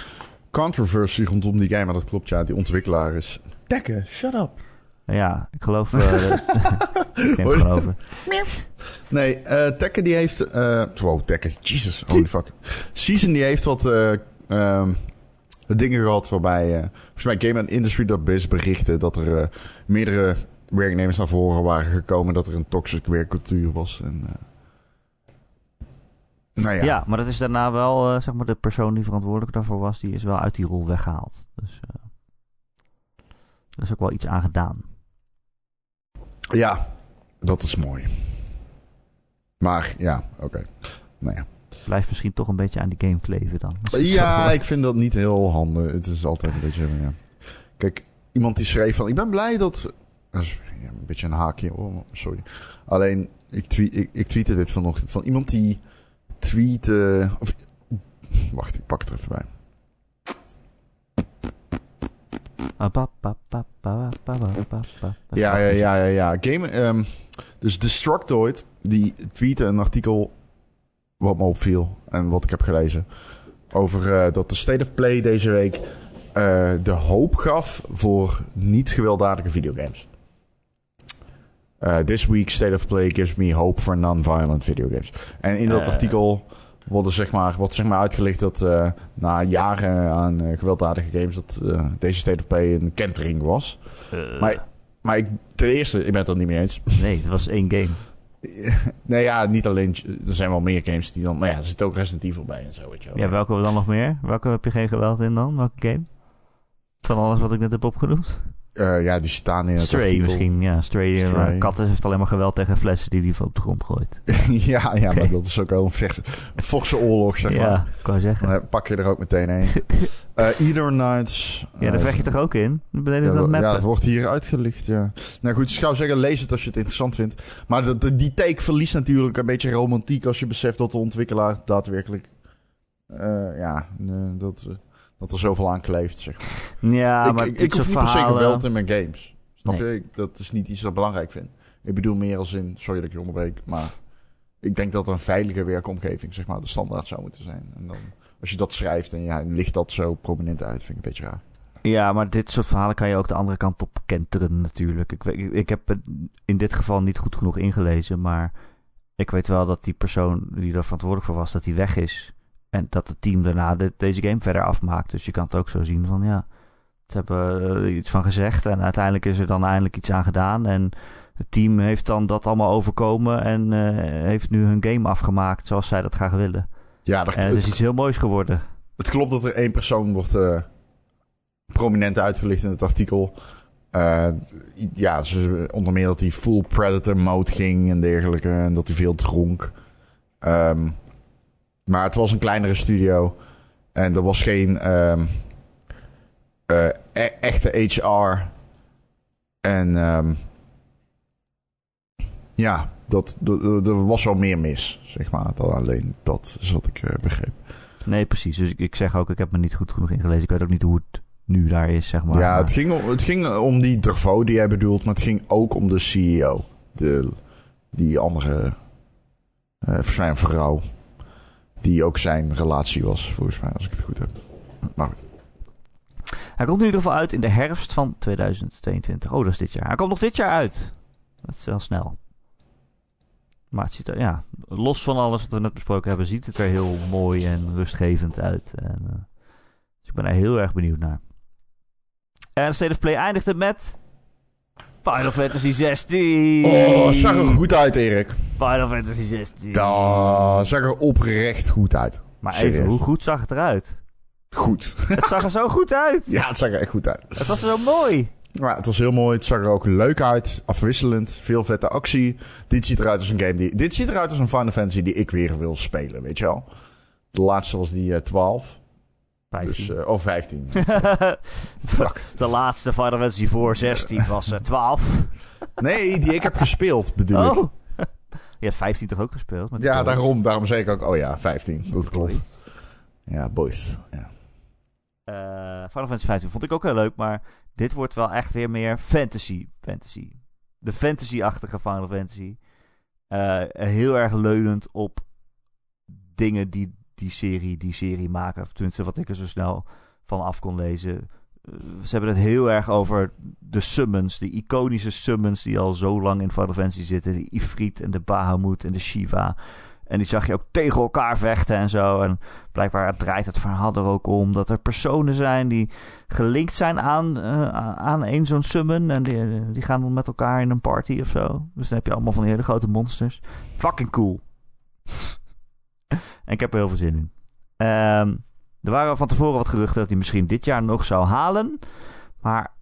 controversy rondom die game. Maar dat klopt, ja. Die ontwikkelaar is... Tekken, shut up. Ja, ik geloof... Uh, (laughs) ik over. Nee, uh, Tekken die heeft... Uh, wow, Tekken. Jesus, holy fuck. Season die heeft wat uh, um, dingen gehad waarbij... Volgens mij Game Industry.biz berichten dat er meerdere werknemers naar voren waren gekomen... dat er een toxic werkcultuur was en... Nou ja. ja. maar dat is daarna wel, uh, zeg maar, de persoon die verantwoordelijk daarvoor was, die is wel uit die rol weggehaald. Dus uh, er is ook wel iets aan gedaan. Ja, dat is mooi. Maar ja, oké. Okay. Nou ja. Blijft misschien toch een beetje aan die game kleven dan. Ja, ik vind dat niet heel handig. Het is altijd een beetje. Ja. Kijk, iemand die schreef van: Ik ben blij dat. dat is een beetje een haakje. Oh, sorry. Alleen, ik, tweet, ik, ik tweette dit vanochtend van iemand die tweeten. Wacht, ik pak het er even bij. Ja, ja, ja, ja, ja. Game, um, dus Destructoid, die tweette een artikel wat me opviel en wat ik heb gelezen. Over uh, dat de State of Play deze week uh, de hoop gaf voor niet gewelddadige videogames. Uh, this week State of Play gives me hope for non-violent videogames. En in dat artikel worden zeg maar, wordt zeg maar uitgelegd dat uh, na jaren aan gewelddadige games... dat deze State of Play een kentering was. maar maar ik, ten eerste, ik ben het er niet mee eens. Nee, het was één game. (laughs) nee, ja, niet alleen... Er zijn wel meer games die dan... Maar ja, er zit ook Resident Evil bij en zo, weet je wel. Ja, welke dan nog meer? Welke heb je geen geweld in dan? Welke game? Van alles wat ik net heb opgenoemd? Uh, ja, die staan in het Stray artikel. misschien, ja. Stray, eh, Stray. katten heeft alleen maar geweld tegen flessen die hij op de grond gooit. (laughs) ja, ja okay. maar dat is ook wel een, vecht, een oorlog, zeg maar. Ja, kan je zeggen. Dan pak je er ook meteen een. uh, (laughs) Either Nights. Ja, daar vecht je toch ook in? Beneden ja, dat ja, het wordt hier uitgelicht, ja. Nou goed, ik zou zeggen, lees het als je het interessant vindt. Maar de, de, die take verliest natuurlijk een beetje romantiek als je beseft dat de ontwikkelaar daadwerkelijk... ja, dat dat er zoveel aan kleeft, zeg maar. Ja, ik, maar ik, ik hoef niet per se geweld in mijn games. Snap Nee. je? Dat is niet iets dat ik belangrijk vind. Ik bedoel meer als in, sorry dat ik je onderbreek, maar ik denk dat een veilige werkomgeving, zeg maar, de standaard zou moeten zijn. En dan, als je dat schrijft en ja, ligt dat zo prominent uit, vind ik een beetje raar. Ja, maar dit soort verhalen kan je ook de andere kant op kenteren natuurlijk. Ik, weet- ik, ik heb het in dit geval niet goed genoeg ingelezen, maar ik weet wel dat die persoon die er verantwoordelijk voor was, dat die weg is. En dat het team daarna de- deze game verder afmaakt. Dus je kan het ook zo zien van ja, ze hebben er iets van gezegd en uiteindelijk is er dan eindelijk iets aan gedaan. En het team heeft dan dat allemaal overkomen en eh, heeft nu hun game afgemaakt zoals zij dat graag willen. Ja, dat, En het is iets heel moois geworden. het klopt dat er één persoon wordt eh, prominent uitgelicht in het artikel. Eh, ja, ze, onder meer dat hij full predator mode ging en dergelijke. En dat hij veel dronk. Ehm, maar het was een kleinere studio. En er was geen ehm, eh, e- echte HR. En ehm, ja, dat, er was wel meer mis, zeg maar. Dan alleen dat is wat ik eh, begreep. Nee, precies. Dus ik, ik zeg ook, ik heb me niet goed genoeg ingelezen. Ik weet ook niet hoe het nu daar is, zeg maar. ja, het ging, om, het ging om die Dervaux die jij bedoelt, maar het ging ook om de CEO. De, die andere, eh volgens mij een vrouw. Die ook zijn relatie was, volgens mij, als ik het goed heb. Maar goed. Hij komt in ieder geval uit in de herfst van 2022. Oh, dat is dit jaar. Hij komt nog dit jaar uit. Dat is wel snel. Maar het ziet er, ja, los van alles wat we net besproken hebben, ziet het er heel mooi en rustgevend uit. En, eh, dus ik ben er heel erg benieuwd naar. En State of Play eindigde met Final Fantasy 16. Oh, zag er goed uit, Erik. Final Fantasy 16. Dat zag er oprecht goed uit. Maar even, hoe goed zag het eruit? Goed. Het zag er zo goed uit. Ja, het zag er echt goed uit. Het was zo mooi. Ja, het was heel mooi. Het zag er ook leuk uit. Afwisselend. Veel vette actie. Dit ziet eruit als een game die... Dit ziet eruit als een Final Fantasy die ik weer wil spelen, weet je wel. De laatste was die eh, 12. Dus, eh, of 15. (laughs) Fuck. De laatste Final Fantasy voor 16 was eh, 12. Nee, die ik heb gespeeld, bedoel ik. Oh. Je hebt 15 toch ook gespeeld? Met Ja, boys? daarom, daarom zei ik ook, oh ja, 15. Dat klopt. Ja, boys. Ja. Eh, Final Fantasy 15 vond ik ook heel leuk, maar Dit wordt wel echt weer meer fantasy. Fantasy. De fantasy-achtige Final Fantasy. Uh, heel erg leunend op dingen die die serie, die serie maken. Tenminste, wat ik er zo snel van af kon lezen. Uh, ze hebben het heel erg over de summons. De iconische summons die al zo lang in Final zitten. De Ifrit en de Bahamut en de Shiva. En die zag je ook tegen elkaar vechten en zo. En blijkbaar draait het verhaal er ook om dat er personen zijn die gelinkt zijn aan, uh, aan een zo'n summon. En die, die gaan dan met elkaar in een party of zo. Dus dan heb je allemaal van die hele grote monsters. Fucking cool. En ik heb er heel veel zin in. Um, er waren van tevoren wat geruchten dat hij misschien dit jaar nog zou halen. Maar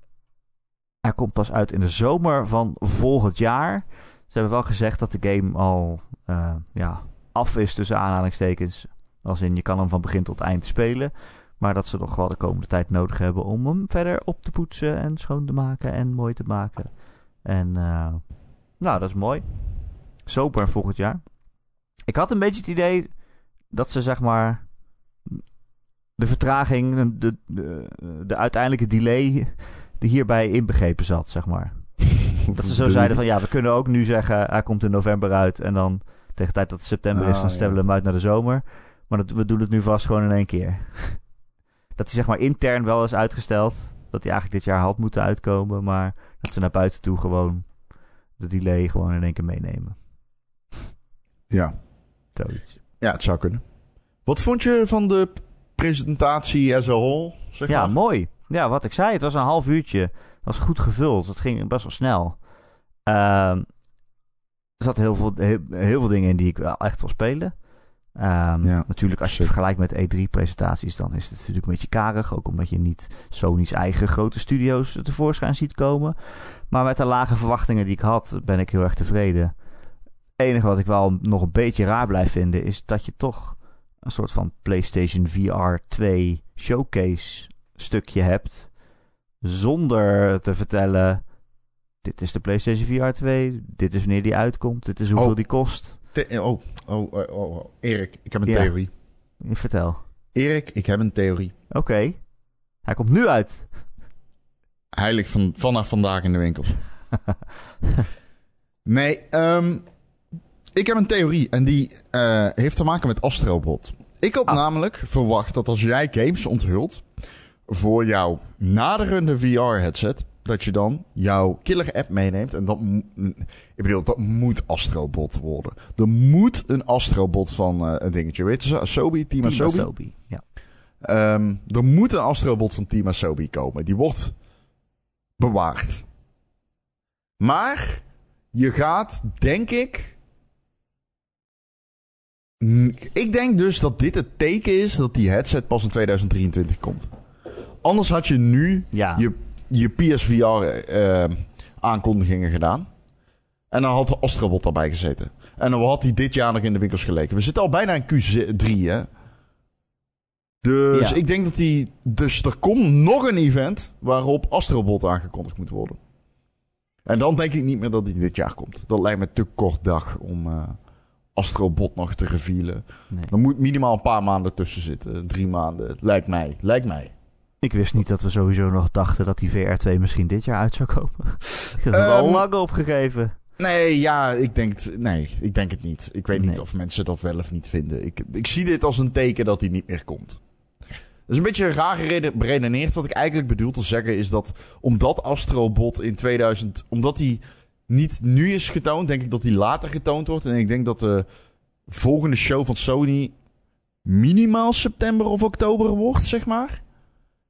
hij komt pas uit in de zomer van volgend jaar. Ze hebben wel gezegd dat de game al uh, ja, af is tussen aanhalingstekens. Als in je kan hem van begin tot eind spelen. Maar dat ze nog wel de komende tijd nodig hebben om hem verder op te poetsen en schoon te maken en mooi te maken. En uh, nou, dat is mooi. Sober volgend jaar. Ik had een beetje het idee dat ze zeg maar de vertraging, de, de, de uiteindelijke delay die hierbij inbegrepen zat, zeg maar. (laughs) dat ze zo zeiden van ja, we kunnen ook nu zeggen hij komt in november uit en dan tegen de tijd dat het september is, dan stellen we hem uit naar de zomer. Maar dat, we doen het nu vast gewoon in één keer. (laughs) dat hij zeg maar intern wel is uitgesteld. Dat hij eigenlijk dit jaar had moeten uitkomen. Maar dat ze naar buiten toe gewoon de delay gewoon in één keer meenemen. Ja. Zoiets. Ja, het zou kunnen. Wat vond je van de presentatie as a whole? Zeg ja, maar? mooi. Ja, wat ik zei, het was een half uurtje. Het was goed gevuld. Het ging best wel snel. Ehm er zaten heel veel, heel, heel, veel dingen in die ik wel echt wil spelen. Um, ja, natuurlijk, als je het vergelijkt met E3-presentaties, dan is het natuurlijk een beetje karig. Ook omdat je niet Sony's eigen grote studio's tevoorschijn ziet komen. Maar met de lage verwachtingen die ik had, ben ik heel erg tevreden. Het enige wat ik wel nog een beetje raar blijf vinden, is dat je toch een soort van PlayStation VR 2 showcase stukje hebt. Zonder te vertellen dit is de PlayStation VR 2. Dit is wanneer die uitkomt. Dit is hoeveel Oh. die kost. Te- oh, oh, oh, oh, oh. Erik, ik heb een Ja. theorie. Vertel. Erik, ik heb een theorie. Oké. Hij komt nu uit. Hij ligt van, vanaf vandaag in de winkels. (laughs) nee, ehm, ik heb een theorie en die eh, heeft te maken met Astrobot. Ik had Ah. namelijk verwacht dat als jij games onthult voor jouw naderende VR-headset, dat je dan jouw killer-app meeneemt. En dat, ik bedoel, dat moet Astrobot worden. Er moet een Astrobot van eh, een dingetje. Weet je, Asobi, Team Team Asobi. Asobi. Ja. Ehm, er moet een astrobot van Team Asobi komen. Die wordt bewaard. Maar je gaat, denk ik. Ik denk dus dat dit het teken is dat die headset pas in 2023 komt. Anders had je nu Ja. je, je PSVR eh, aankondigingen gedaan. En dan had de Astrobot daarbij gezeten. En dan had hij dit jaar nog in de winkels geleken. We zitten al bijna in Q3, hè? Dus Ja. ik denk dat die. Dus er komt nog een event waarop Astrobot aangekondigd moet worden. En dan denk ik niet meer dat die dit jaar komt. Dat lijkt me te kort dag om eh, Astrobot nog te revealen. Nee. Er moet minimaal een paar maanden tussen zitten. Drie maanden. Lijkt mij. Lijkt mij. Ik wist niet dat we sowieso nog dachten dat die VR2 misschien dit jaar uit zou komen. (laughs) ik had het al Ehm, lang opgegeven. Nee, ja, ik denk, het- nee, ik denk het niet. Ik weet niet of mensen dat wel of niet vinden. Ik, ik zie dit als een teken dat hij niet meer komt. Dat is een beetje raar gerede- beredeneerd. Wat ik eigenlijk bedoel te zeggen is dat omdat Astrobot in 2000... Omdat hij niet nu is getoond, denk ik dat hij later getoond wordt. En ik denk dat de volgende show van Sony minimaal september of oktober wordt, zeg maar.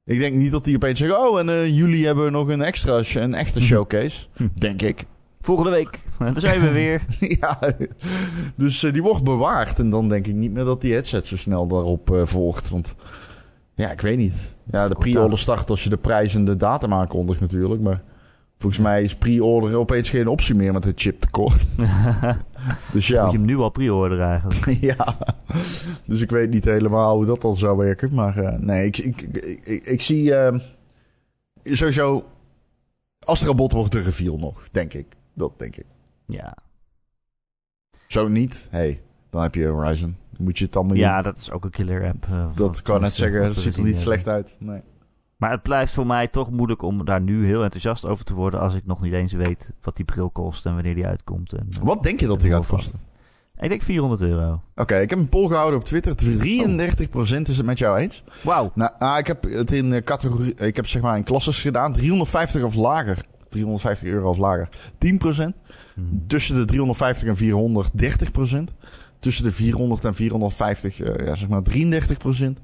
Ik denk niet dat die opeens zeggen... Oh, en eh jullie hebben nog een extra, een echte showcase. Denk ik. Volgende week. Daar zijn we (laughs) weer. ja, dus eh, die wordt bewaard. En dan denk ik niet meer dat die headset zo snel daarop eh, volgt. Want ja, ik weet niet. Ja, de pre-order start als je de prijs en de datum aankondigt natuurlijk. Maar volgens mij is pre-order opeens geen optie meer met het chiptekort. (laughs) dus ja. Moet je hem nu al pre-orderen eigenlijk. (laughs) ja, dus ik weet niet helemaal hoe dat dan zou werken. Maar eh, nee, ik, ik, ik, ik, zie eh, sowieso... Astrobot wordt de reveal nog, denk ik. Dat denk ik. Ja. Zo niet, hey, dan heb je Horizon. Dan moet je het allemaal ja, dat is ook een killer app. eh, Dat kan net zeggen, we ziet er niet hebben. slecht uit. Nee. Maar het blijft voor mij toch moeilijk om daar nu heel enthousiast over te worden als ik nog niet eens weet wat die bril kost en wanneer die uitkomt. En, eh, Wat denk je dat die gaat kosten? ik denk 400 euro. Oké, ik heb een poll gehouden op Twitter. 33% is het met jou eens. Wauw. Nou, ah, ik heb het in eh, categorie, ik heb zeg maar in klasses gedaan. 350 of lager. 350 euro of lager. 10%. Hmm. Tussen de 350 en 400 30%. Tussen de 400 en 450 eh, ja, zeg maar 33%.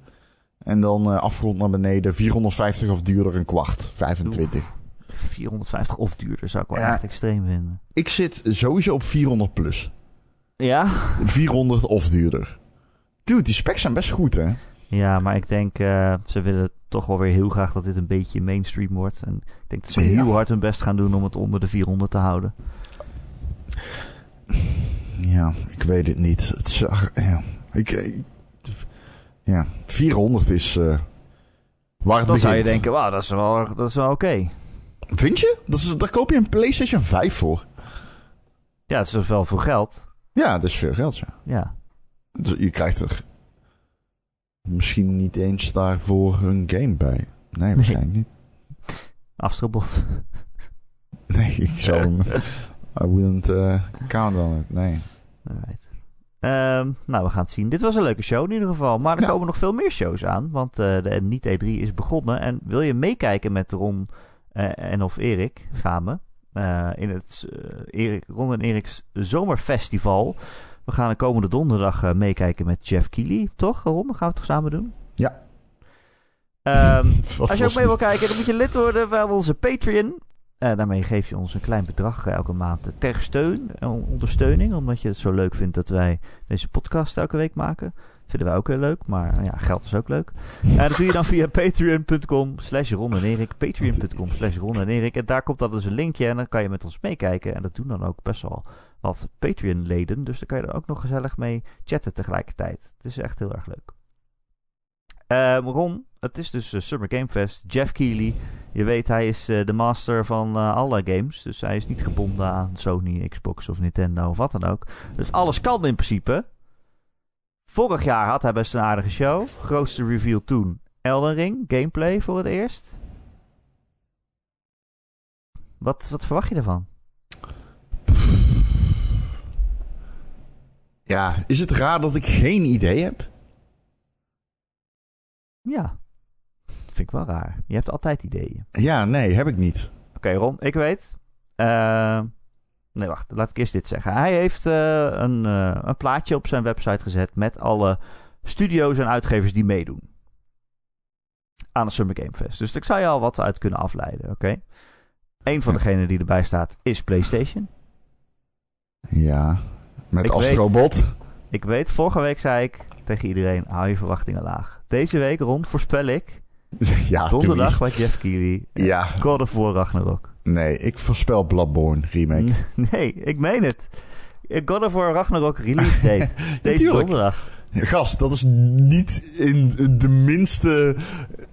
En dan eh, afgerond naar beneden 450 of duurder een kwart. 25. 450 of duurder zou ik wel Ja. echt extreem vinden. Ik zit sowieso op 400 plus. Ja? 400 of duurder. Dude, die specs zijn best goed hè. Ja, maar ik denk eh, ze willen toch wel weer heel graag dat dit een beetje mainstream wordt. En ik denk dat ze Ja. heel hard hun best gaan doen om het onder de 400 te houden. Ja, ik weet het niet. Het zag, ja. Ik, ik- ja, 400 is eh waar het Dan zou je denken, wauw, dat is wel, dat is wel oké. Vind je? Dat is, daar koop je een PlayStation 5 voor. Ja, het is wel veel geld. Ja, dat is veel geld, ja. Ja. Dus je krijgt er misschien niet eens daarvoor een game bij. Nee, waarschijnlijk niet. Astrobot. Nee, ik zou (laughs) hem... I wouldn't uh, count on it, nee. Alright. Ehm, nou, we gaan het zien. Dit was een leuke show in ieder geval. Maar er Ja. komen nog veel meer shows aan. Want eh, de Niet E3 is begonnen. En wil je meekijken met Ron eh, en of Erik samen? eh, in het Erik, Ron en Eriks Zomerfestival. We gaan de komende donderdag meekijken met Jeff Keighley. Toch, Ron? Dat gaan we het toch samen doen? Ja. Ehm, (laughs) als je ook mee wil kijken, dan moet je lid worden van onze Patreon. Eh, daarmee geef je ons een klein bedrag eh, elke maand eh, ter steun en ondersteuning. Omdat je het zo leuk vindt dat wij deze podcast elke week maken. Vinden wij ook heel leuk, maar ja, geld is ook leuk. En dat doe je dan via patreon.com slash Ron en Erik. Patreon.com slash Ron en Erik. En daar komt dan dus een linkje en dan kan je met ons meekijken. En dat doen dan ook best wel wat Patreon-leden. Dus daar kan je er ook nog gezellig mee chatten tegelijkertijd. Het is echt heel erg leuk. Ehm, Ron, het is dus eh, Summer Game Fest. Jeff Keighley, je weet hij is eh, de master van eh, alle games. Dus hij is niet gebonden aan Sony, Xbox of Nintendo of wat dan ook. Dus alles kan in principe. Vorig jaar had hij best een aardige show. Grootste reveal toen Elden Ring, gameplay voor het eerst. Wat, wat verwacht je ervan? Ja, is het raar dat ik geen idee heb? Ja, vind ik wel raar. Je hebt altijd ideeën. Ja, nee, heb ik niet. Oké, Ron, ik weet. Eh, nee, wacht. Laat ik eerst dit zeggen. Hij heeft eh, een, eh, een plaatje op zijn website gezet met alle studio's en uitgevers die meedoen. Aan de Summer Game Fest. Dus ik zou je al wat uit kunnen afleiden, oké? Een van degenen die erbij staat is PlayStation. Ja, met Ik Astrobot. Ik weet, vorige week zei ik tegen iedereen, hou je verwachtingen laag. Deze week, Ron, voorspel ik (laughs) ja, donderdag wat Jeff Keighley Ja, God of War Ragnarok. nee, ik voorspel Bloodborne remake. (laughs) Nee, ik meen het. God of War Ragnarok release date. (laughs) Deze donderdag. Gast, dat is niet in de minste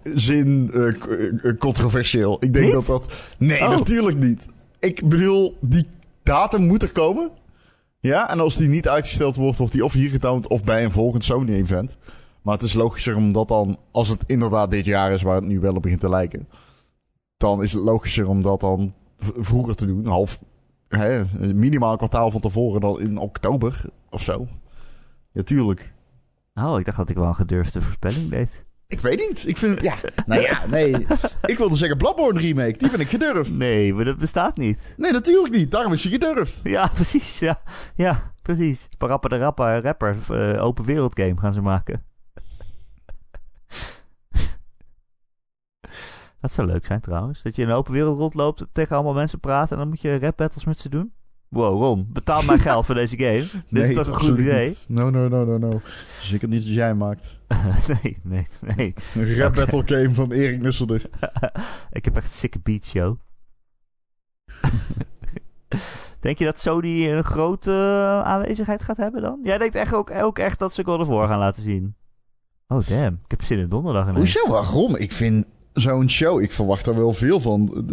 zin eh, eh, controversieel. Ik denk Niet? dat dat... Nee, Oh. natuurlijk niet. Ik bedoel, die datum moet er komen. Ja, en als die niet uitgesteld wordt, wordt die of hier getoond of bij een volgend Sony-event. Maar het is logischer om dat dan, als het inderdaad dit jaar is waar het nu wel op begint te lijken, dan is het logischer om dat dan vroeger te doen. Half, hè, minimaal een kwartaal van tevoren dan in oktober of zo. Ja, tuurlijk. Oh, ik dacht dat ik wel een gedurfde voorspelling deed. Ik weet niet. Ik vind, ja, nou ja, nee. Ik wilde zeggen Bloodborne remake. Die vind ik gedurfd. Nee, maar dat bestaat niet. Nee, natuurlijk niet. Daarom is hij gedurfd. Ja, (laughs) precies. Ja, ja precies. Parappa de Rappa rapper. eh, open wereld game gaan ze maken. (laughs) dat zou leuk zijn trouwens. Dat je in een open wereld rondloopt, tegen allemaal mensen praat en dan moet je rap battles met ze doen. Wow, Ron, betaal mij geld voor deze game. (laughs) Dit is toch een goed idee? niet. No, no, no, no, no. Zeker niet als jij maakt. (laughs) nee, nee, nee. Een rap battle game van Erik Nusselder. Ik heb echt een sikke beat show. Denk je dat Sony een grote eh, aanwezigheid gaat hebben dan? Jij denkt echt ook, ook echt dat ze God of War gaan laten zien. Oh damn, ik heb zin in donderdag ineens. Hoezo? Waarom? Ik vind zo'n show, ik verwacht er wel veel van.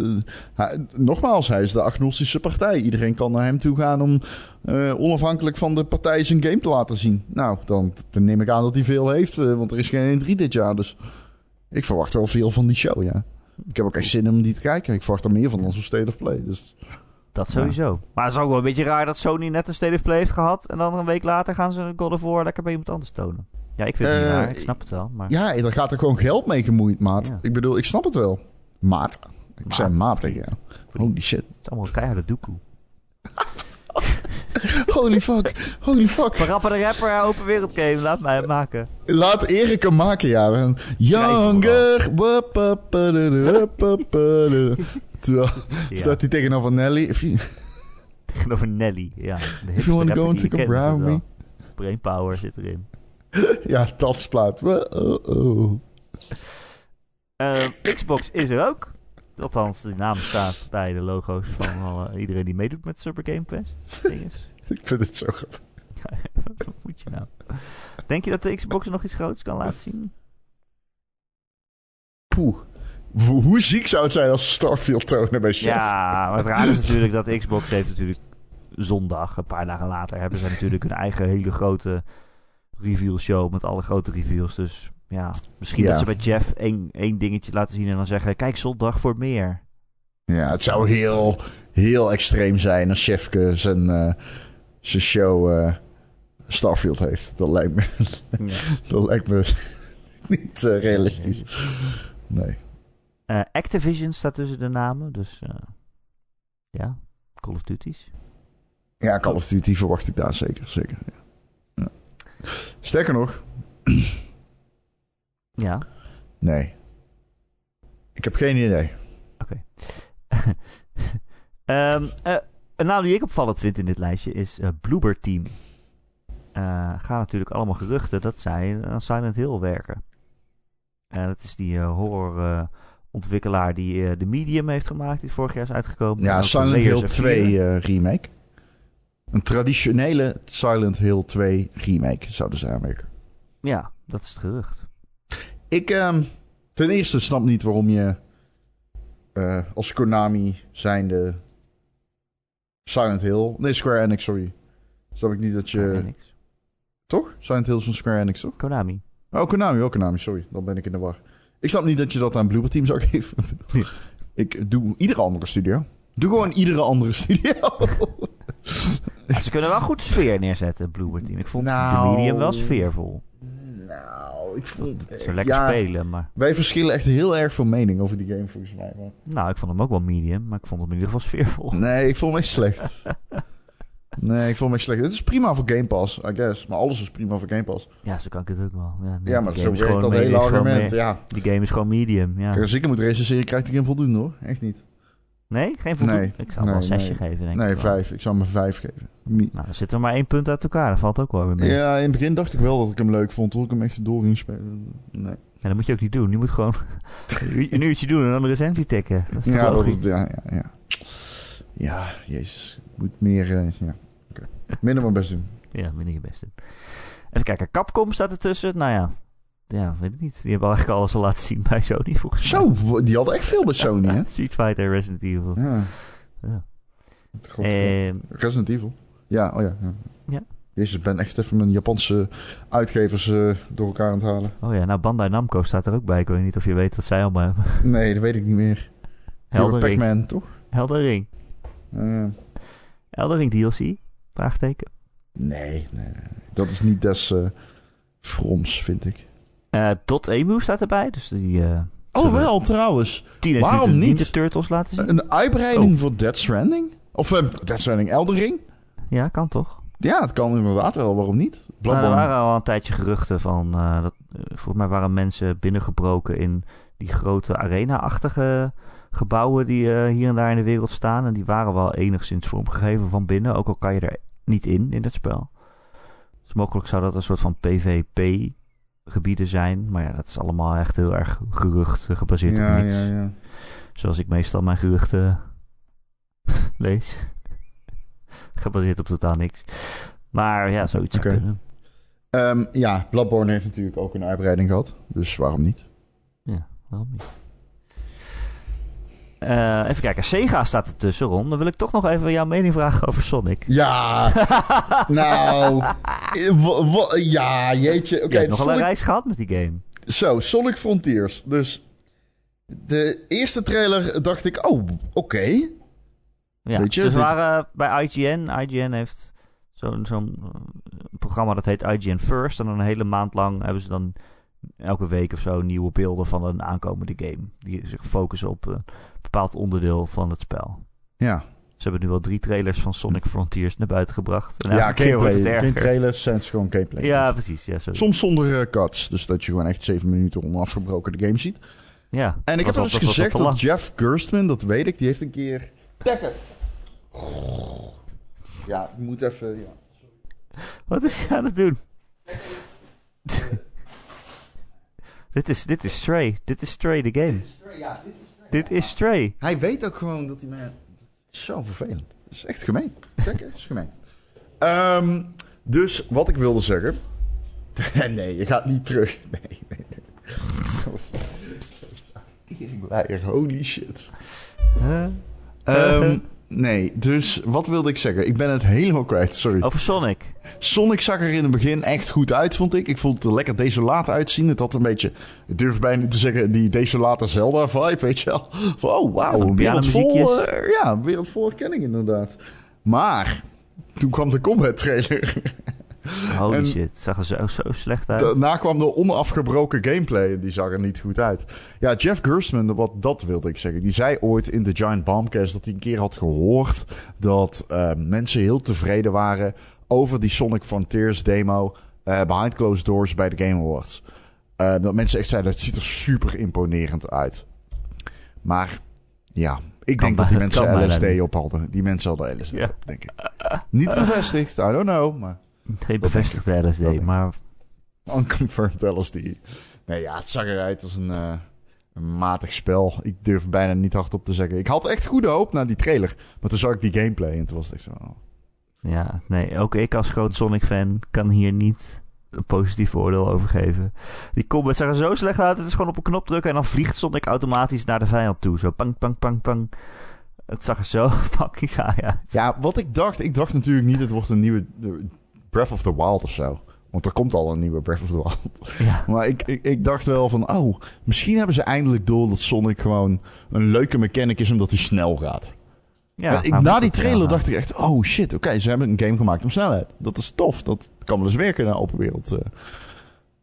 Hij- nogmaals, hij is de agnostische partij. Iedereen kan naar hem toe gaan om eh, onafhankelijk van de partij zijn game te laten zien. Nou, dan, dan neem ik aan dat hij veel heeft, eh, want er is geen 1-3 dit jaar. Dus Ik verwacht wel veel van die show, ja. Ik heb ook echt zin om die te kijken. Ik verwacht er meer van dan zo'n State of Play. Dus Dat sowieso. Maar het is ook wel een beetje raar dat Sony net een State of Play heeft gehad. En dan een week later gaan ze God of War lekker bij iemand anders tonen. Ja, ik vind het niet Eh, raar. Ik snap het wel. Maar ja, er gaat er gewoon geld mee gemoeid, maat. Ja. Ik bedoel, ik snap het wel. Maat. Ik Maat, zei maat tegen jou. Holy shit. het is allemaal keiharde doekoe. Holy fuck. Holy fuck. Rapper de Rapper, open wereld game. Laat mij maken. Laat Erik hem maken, ja. Younger. Terwijl staat hij tegenover Nelly. Tegenover Nelly. Ja, if you want to go and take a brown me. wel. Brainpower zit erin. (laughs) Ja, dansplaat. Oh, oh. Eh, Xbox is er ook. Althans, die naam staat bij de logo's van alle- iedereen die meedoet met Super Game Fest. (laughs) Ik vind het zo grappig. (laughs) Wat moet je nou? Denk je dat de Xbox nog iets groots kan laten zien? Poeh. Hoe ziek zou het zijn als Starfield tonen bij Chef? Ja, maar het raar is natuurlijk dat Xbox heeft natuurlijk zondag, een paar dagen later, hebben ze natuurlijk een eigen hele grote reveal show met alle grote reveals. Dus ja, misschien Ja. dat ze bij Jeff één, één dingetje laten zien en dan zeggen, kijk zondag voor meer. Ja, het zou heel, heel extreem zijn als Chefke zijn, eh, zijn show eh, Starfield heeft. Dat lijkt me, Ja. (laughs) dat lijkt me niet eh, realistisch. Nee. Activision staat tussen de namen, dus ja, Call of Duty's. Ja, Call of Duty verwacht ik daar zeker. zeker. Ja. Sterker nog, Ja, nee. Ik heb geen idee. (laughs) Ehm, eh, een naam die ik opvallend vind in dit lijstje is eh Bloober Team. Eh gaan natuurlijk allemaal geruchten dat zij aan Silent Hill werken. En dat is die eh, horror eh, ontwikkelaar die de Medium heeft gemaakt, die vorig jaar is uitgekomen. En Ja, Silent Hill of 2 Fear. eh, remake. Een traditionele Silent Hill 2 remake zouden ze aanwerken. Ja, dat is het gerucht. Ik ehm, ten eerste snap niet waarom je eh, als Konami zijnde Silent Hill... Nee, Square Enix, sorry. Snap ik niet dat je... Toch? Silent Hill van Square Enix, toch? Konami. Oh, Konami, wel Konami, sorry. Dan ben ik in de war. Ik snap niet dat je dat aan Bloober Team zou (laughs) geven. Ik doe iedere andere studio. Doe gewoon iedere andere studio. (laughs) (laughs) Ja, ze kunnen wel goed sfeer neerzetten, Bloober Team. Ik vond Nou. de Medium wel sfeervol. nou, ik vond... Ze lekker ja, spelen, maar... Wij verschillen echt heel erg van mening over die game, volgens mij. Maar... Nou, ik vond hem ook wel medium, maar ik vond hem in ieder geval sfeervol. Nee, ik vond hem echt slecht. (laughs) nee, ik vond hem echt slecht. Het is prima voor Game Pass, I guess. Maar alles is prima voor Game Pass. Ja, zo kan ik het ook wel. Ja, nee, Ja, maar zo werkt dat hele argument. me- Ja. Die game is gewoon medium, ja. Als ik hem moet recenseren, krijgt hij geen voldoende hoor. Echt niet. Nee, geen voldoende? Nee, ik zou hem wel een nee, zesje nee. geven, denk Nee, ik wel. vijf. Ik zou hem een vijf geven. Mi- Nou, dan zitten we maar één punt uit elkaar. Dat valt ook wel weer mee. Ja, in het begin dacht ik wel dat ik hem leuk vond. Toen ik hem echt door ging spelen. Nee. Ja, dat moet je ook niet doen. Je moet gewoon (laughs) een uur- een uurtje doen en dan een recensie tikken. Dat is toch Ja, dat is, ja, ja, ja. Ja, jezus. Ik moet meer... eh, ja. Oké. Minder mijn best doen. Ja, ben ik het beste. Even kijken, Capcom staat ertussen. Nou ja, ja, weet ik niet. Die hebben eigenlijk alles al laten zien bij Sony, volgens mij. Zo, die hadden echt veel bij Sony, hè? (laughs) Street Fighter, Resident Evil. Ja. Ja. God, Ehm, Resident Evil. Ja, oh ja. ja. Ja. Jezus, ik ben echt even mijn Japanse uitgevers eh, door elkaar aan het halen. oh ja, nou Bandai Namco staat er ook bij. Ik weet niet of je weet wat zij allemaal hebben. (laughs) Nee, dat weet ik niet meer. Heldering. Pac-Man, toch? Heldering. Heldering DLC? Vraagteken. nee, nee. Dat is niet des eh froms, vind ik. Eh Dot Emu staat erbij. Dus die eh Oh, wel, trouwens. Waarom niet? Ninja Turtles laten zien. Een uitbreiding Oh. voor Dead Stranding? Of eh Dead Stranding Elden Ring? Ja, kan toch? Ja, het kan inderdaad wel. Waarom niet? Maar er waren al een tijdje geruchten van... eh, dat, volgens mij waren mensen binnengebroken in die grote arena-achtige gebouwen die hier en daar in de wereld staan. En die waren wel enigszins vormgegeven van binnen. Ook al kan je er niet in, in het spel. Dus mogelijk zou dat een soort van PvP-gebieden zijn. Maar ja, dat is allemaal echt heel erg gerucht, eh, gebaseerd ja, op niks. ja, ja. Zoals ik meestal mijn geruchten (laughs) lees. (laughs) Gebaseerd op totaal niks. Maar ja, zoiets zou kunnen. Ehm, ja, Bloodborne heeft natuurlijk ook een uitbreiding gehad. Dus waarom niet? Ja, waarom niet? Eh, even kijken, Sega staat ertussen, Ron. Dan wil ik toch nog even jouw mening vragen over Sonic. Ja, (laughs) nou. eh, ja, jeetje. Oké, je hebt nogal een reis gehad met die game. Zo, Sonic Frontiers. Dus de eerste trailer dacht ik, oh, oké. Ja, Weet je, ze waren bij IGN. IGN heeft zo'n zo'n eh, programma dat heet IGN First. En dan een hele maand lang hebben ze dan elke week of zo nieuwe beelden van een aankomende game. Die zich focussen op bepaald onderdeel van het spel. Ja, Ze hebben nu wel drie trailers van Sonic Frontiers naar buiten gebracht. En ja gameplay. Geen trailers, zijn gewoon gameplay. Ja, precies. Ja. Soms zonder eh, cuts, dus dat je gewoon echt zeven minuten onafgebroken de game ziet. ja. En ik heb al al gezegd dat. Jeff Gerstmann, dat weet ik, die heeft een keer... Tekken! Ja, ik moet even... Ja. Wat is hij aan het doen? (laughs) dit, is, dit is Stray. Dit is Stray, de game. Ja, dit is... Dit is Stray. Hij weet ook gewoon dat hij mij... Zo vervelend. Dat is echt gemeen. Tekken is gemeen. Ehm, dus wat ik wilde zeggen... (laughs) nee, je gaat niet terug. (laughs) Nee, nee, nee. (laughs) Holy shit. Huh? Ehm, nee, dus wat wilde ik zeggen? Ik ben het helemaal kwijt, sorry. Over Sonic. Sonic zag er in het begin echt goed uit, vond ik. Ik vond het er lekker desolaat uitzien. Het had een beetje, ik durf bijna te zeggen, die desolate Zelda-vibe, weet je wel. Van, oh, wauw, een wereld vol, eh, ja, wereld vol herkenning inderdaad. Maar, toen kwam de combat-trailer. Holy En- shit. Het zag er zo, zo slecht uit. Daarna kwam de onafgebroken gameplay en die zag er niet goed uit. Ja, Jeff Gerstmann, wat, dat wilde ik zeggen. Die zei ooit in de Giant Bombcast dat hij een keer had gehoord... dat eh, mensen heel tevreden waren over die Sonic Frontiers demo... eh, behind closed doors bij de Game Awards. Eh, dat mensen echt zeiden, het ziet er super imponerend uit. Maar ja, ik Kan denk dat die mensen LSD op hadden. Die mensen hadden LSD Ja. op, denk ik. Niet bevestigd, I don't know, maar... Geen bevestigde LSD, maar Unconfirmed LSD. Nee, ja, het zag eruit als een, eh, een matig spel. Ik durf bijna niet hardop te zeggen. Ik had echt goede hoop na die trailer. Maar toen zag ik die gameplay en toen was het echt zo... oh. ja, nee, ook ik als groot Sonic-fan kan hier niet een positief oordeel over geven. Die combat zag er zo slecht uit. Het is gewoon op een knop drukken en dan vliegt Sonic automatisch naar de vijand toe. Zo pang, pang, pang, pang. Het zag er zo (laughs) fucking saai uit. Ja, wat ik dacht... Ik dacht natuurlijk niet het wordt een nieuwe eh, Breath of the Wild of zo. Want er komt al een nieuwe Breath of the Wild. Ja, (laughs) Maar ik, ik, ik dacht wel van... Oh, misschien hebben ze eindelijk door dat Sonic gewoon een leuke mechanic is... omdat hij snel gaat. ja Maar ik, maar na die trailer dacht ik echt, oh shit, oké, ze hebben een game gemaakt om snelheid. Dat is tof, dat kan wel eens werken in een open wereld. eh.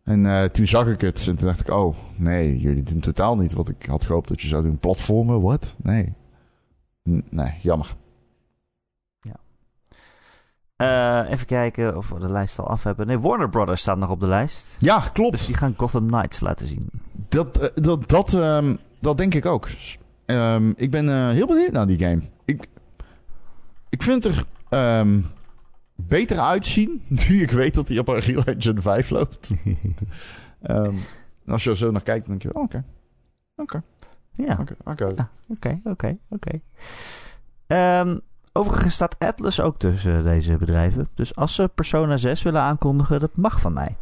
En eh, toen zag ik het en toen dacht ik, oh nee, jullie doen totaal niet wat ik had gehoopt dat je zou doen. Platformen, wat? Nee. N- nee, jammer. Eh, even kijken of we de lijst al af hebben. Nee, Warner Brothers staat nog op de lijst. Ja, Dus klopt. die gaan Gotham Knights laten zien. Dat, eh, dat, dat, ehm, dat denk ik ook. Ehm, ik ben eh, heel benieuwd naar die game. Ik, ik vind het er ehm, beter uitzien (laughs) nu ik weet dat hij op Unreal Engine 5 loopt. (laughs) Als je er zo naar kijkt, dan denk je, oh, oké. Oké, ja, oké, oké. Ja. oké, oké, oké. Overigens staat Atlas ook tussen deze bedrijven. Dus als ze Persona 6 willen aankondigen, dat mag van mij.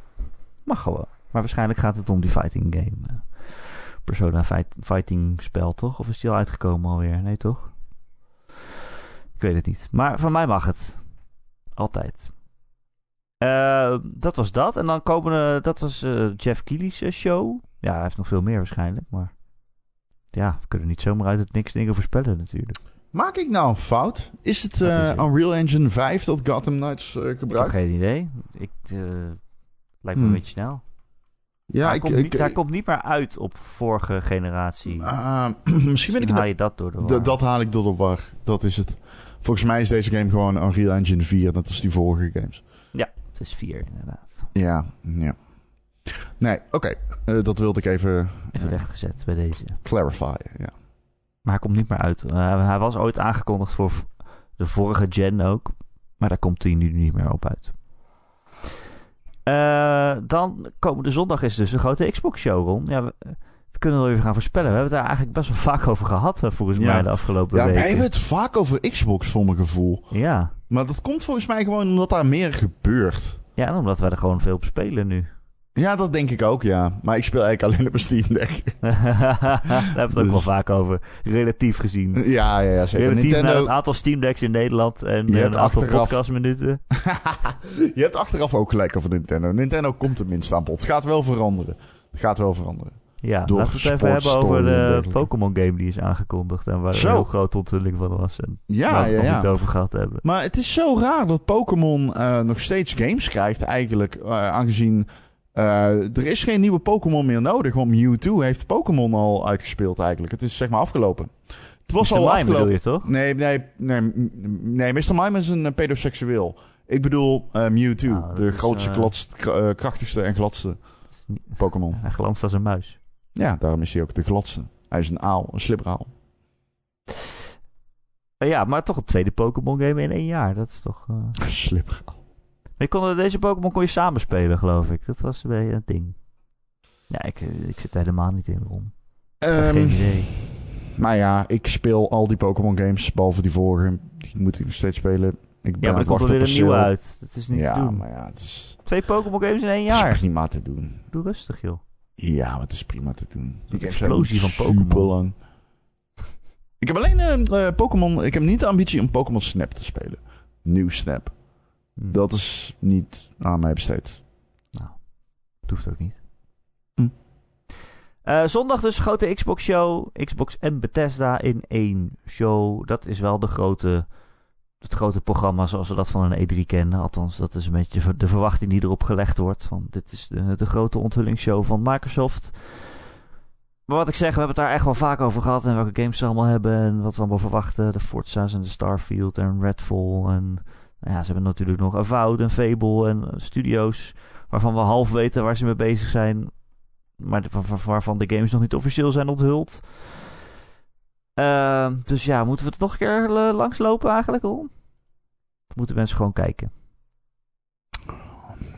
Mag gewoon. Maar waarschijnlijk gaat het om die fighting game. eh, Persona fight, fighting spel, toch? Of is die al uitgekomen alweer? Nee, toch? Ik weet het niet. Maar van mij mag het. Altijd. Eh, dat was dat. En dan komen er... Dat was eh, Jeff eh, show. Ja, hij heeft nog veel meer waarschijnlijk. Maar ja, we kunnen niet zomaar uit het niks dingen voorspellen natuurlijk. Maak ik nou een fout? Is het Wat is eh, het? Unreal Engine 5 dat Gotham Knights eh, Ik heb gebruikt? geen idee. Ik, eh, lijkt me Hmm. een beetje snel. Ja, hij, ik, komt ik, niet, hij komt niet meer uit op vorige generatie. Ah, misschien (clears throat) Misschien ben ik haal je dat door de war. D- dat haal ik door de war. Dat is het. Volgens mij is deze game gewoon Unreal Engine 4, net als die vorige games. Het is vier inderdaad. Ja, ja. Nee, oké. Dat wilde ik even Even Ja. rechtgezet bij deze. clarifyen. Ja. Maar hij komt niet meer uit. Eh, hij was ooit aangekondigd voor de vorige gen ook. Maar daar komt hij nu niet meer op uit. Eh, dan komende zondag is dus de grote Xbox show. Ja, we, we kunnen wel even gaan voorspellen. We hebben het daar eigenlijk best wel vaak over gehad, eh, volgens Ja. mij, de afgelopen Ja, wij weken. hebben het vaak over Xbox, voor mijn gevoel. Ja. Maar dat komt volgens mij gewoon omdat daar meer gebeurt. ja, en omdat we er gewoon veel op spelen nu. Ja, dat denk ik ook, ja. Maar ik speel eigenlijk alleen op mijn Steam Deck. (laughs) Daar hebben we het ook wel Dus- vaak over. Relatief gezien. Ja, ja, ja zeker. Relatief naar het Nintendo, aantal Steam Decks in Nederland en Je eh, hebt een aantal achteraf- podcastminuten. (laughs) je hebt achteraf ook gelijk over Nintendo. Nintendo komt tenminste aan bod. Het gaat wel veranderen. gaat wel veranderen. Ja, Door laten we het even hebben over de. Pokémon game die is aangekondigd. En waar Zo. een heel grote onthulling van was. En Ja, waar we het ja, nog ja. niet over gehad hebben. Maar het is zo raar dat Pokémon eh, nog steeds games krijgt, eigenlijk. eh, aangezien eh, er is geen nieuwe Pokémon meer nodig. Want Mewtwo heeft Pokémon al uitgespeeld eigenlijk. Het is zeg maar afgelopen. Het was Mr. al Mime afgelopen. bedoel je toch? Nee, nee, nee, nee, Mr. Mime is een eh, pedoseksueel. Ik bedoel eh, Mewtwo, dat de grootste, eh, krachtigste en gladste Pokémon. Hij glanst als een muis. Ja, daarom is hij ook de gladste. Hij is een aal, een slibraal. Eh, ja, maar toch een tweede Pokémon game in één jaar. Dat is toch... (laughs) slibraal. Maar je kon, deze Pokémon kon je samen spelen, geloof ik. Dat was een beetje een ding. Ja, ik, ik zit er helemaal niet in, Ron. Ik heb Ehm, geen idee. Maar ja, ik speel al die Pokémon games, behalve die vorige. Die moet ik nog steeds spelen. Ik ben Ja, maar er het komt er weer een nieuwe uit. Dat is niet ja, te doen. maar ja, het is, Twee Pokémon games in één het is jaar. prima te doen. Doe rustig, joh. Ja, maar het is prima te doen. Die games explosie van Pokémon. lang. Ik heb alleen eh, Pokémon. Ik heb niet de ambitie om Pokémon Snap te spelen. Nieuw Snap. Dat is niet aan mij besteed. dat hoeft ook niet. Hm. Eh, zondag dus grote Xbox show. Xbox en Bethesda in één show. Dat is wel de grote, het grote programma zoals we dat van een E3 kennen. Althans, dat is een beetje de verwachting die erop gelegd wordt. Want dit is de, de grote onthullingsshow van Microsoft. Maar wat ik zeg, we hebben het daar echt wel vaak over gehad. En welke games ze allemaal hebben. En wat we allemaal verwachten. De Forza's en de Starfield en Redfall. En nou ja, ze hebben natuurlijk nog Avowed en Fable en studio's. Waarvan we half weten waar ze mee bezig zijn. Maar waarvan de games nog niet officieel zijn onthuld. Ehm, dus ja, moeten we het nog een keer eh, langslopen eigenlijk al? Of moeten mensen gewoon kijken?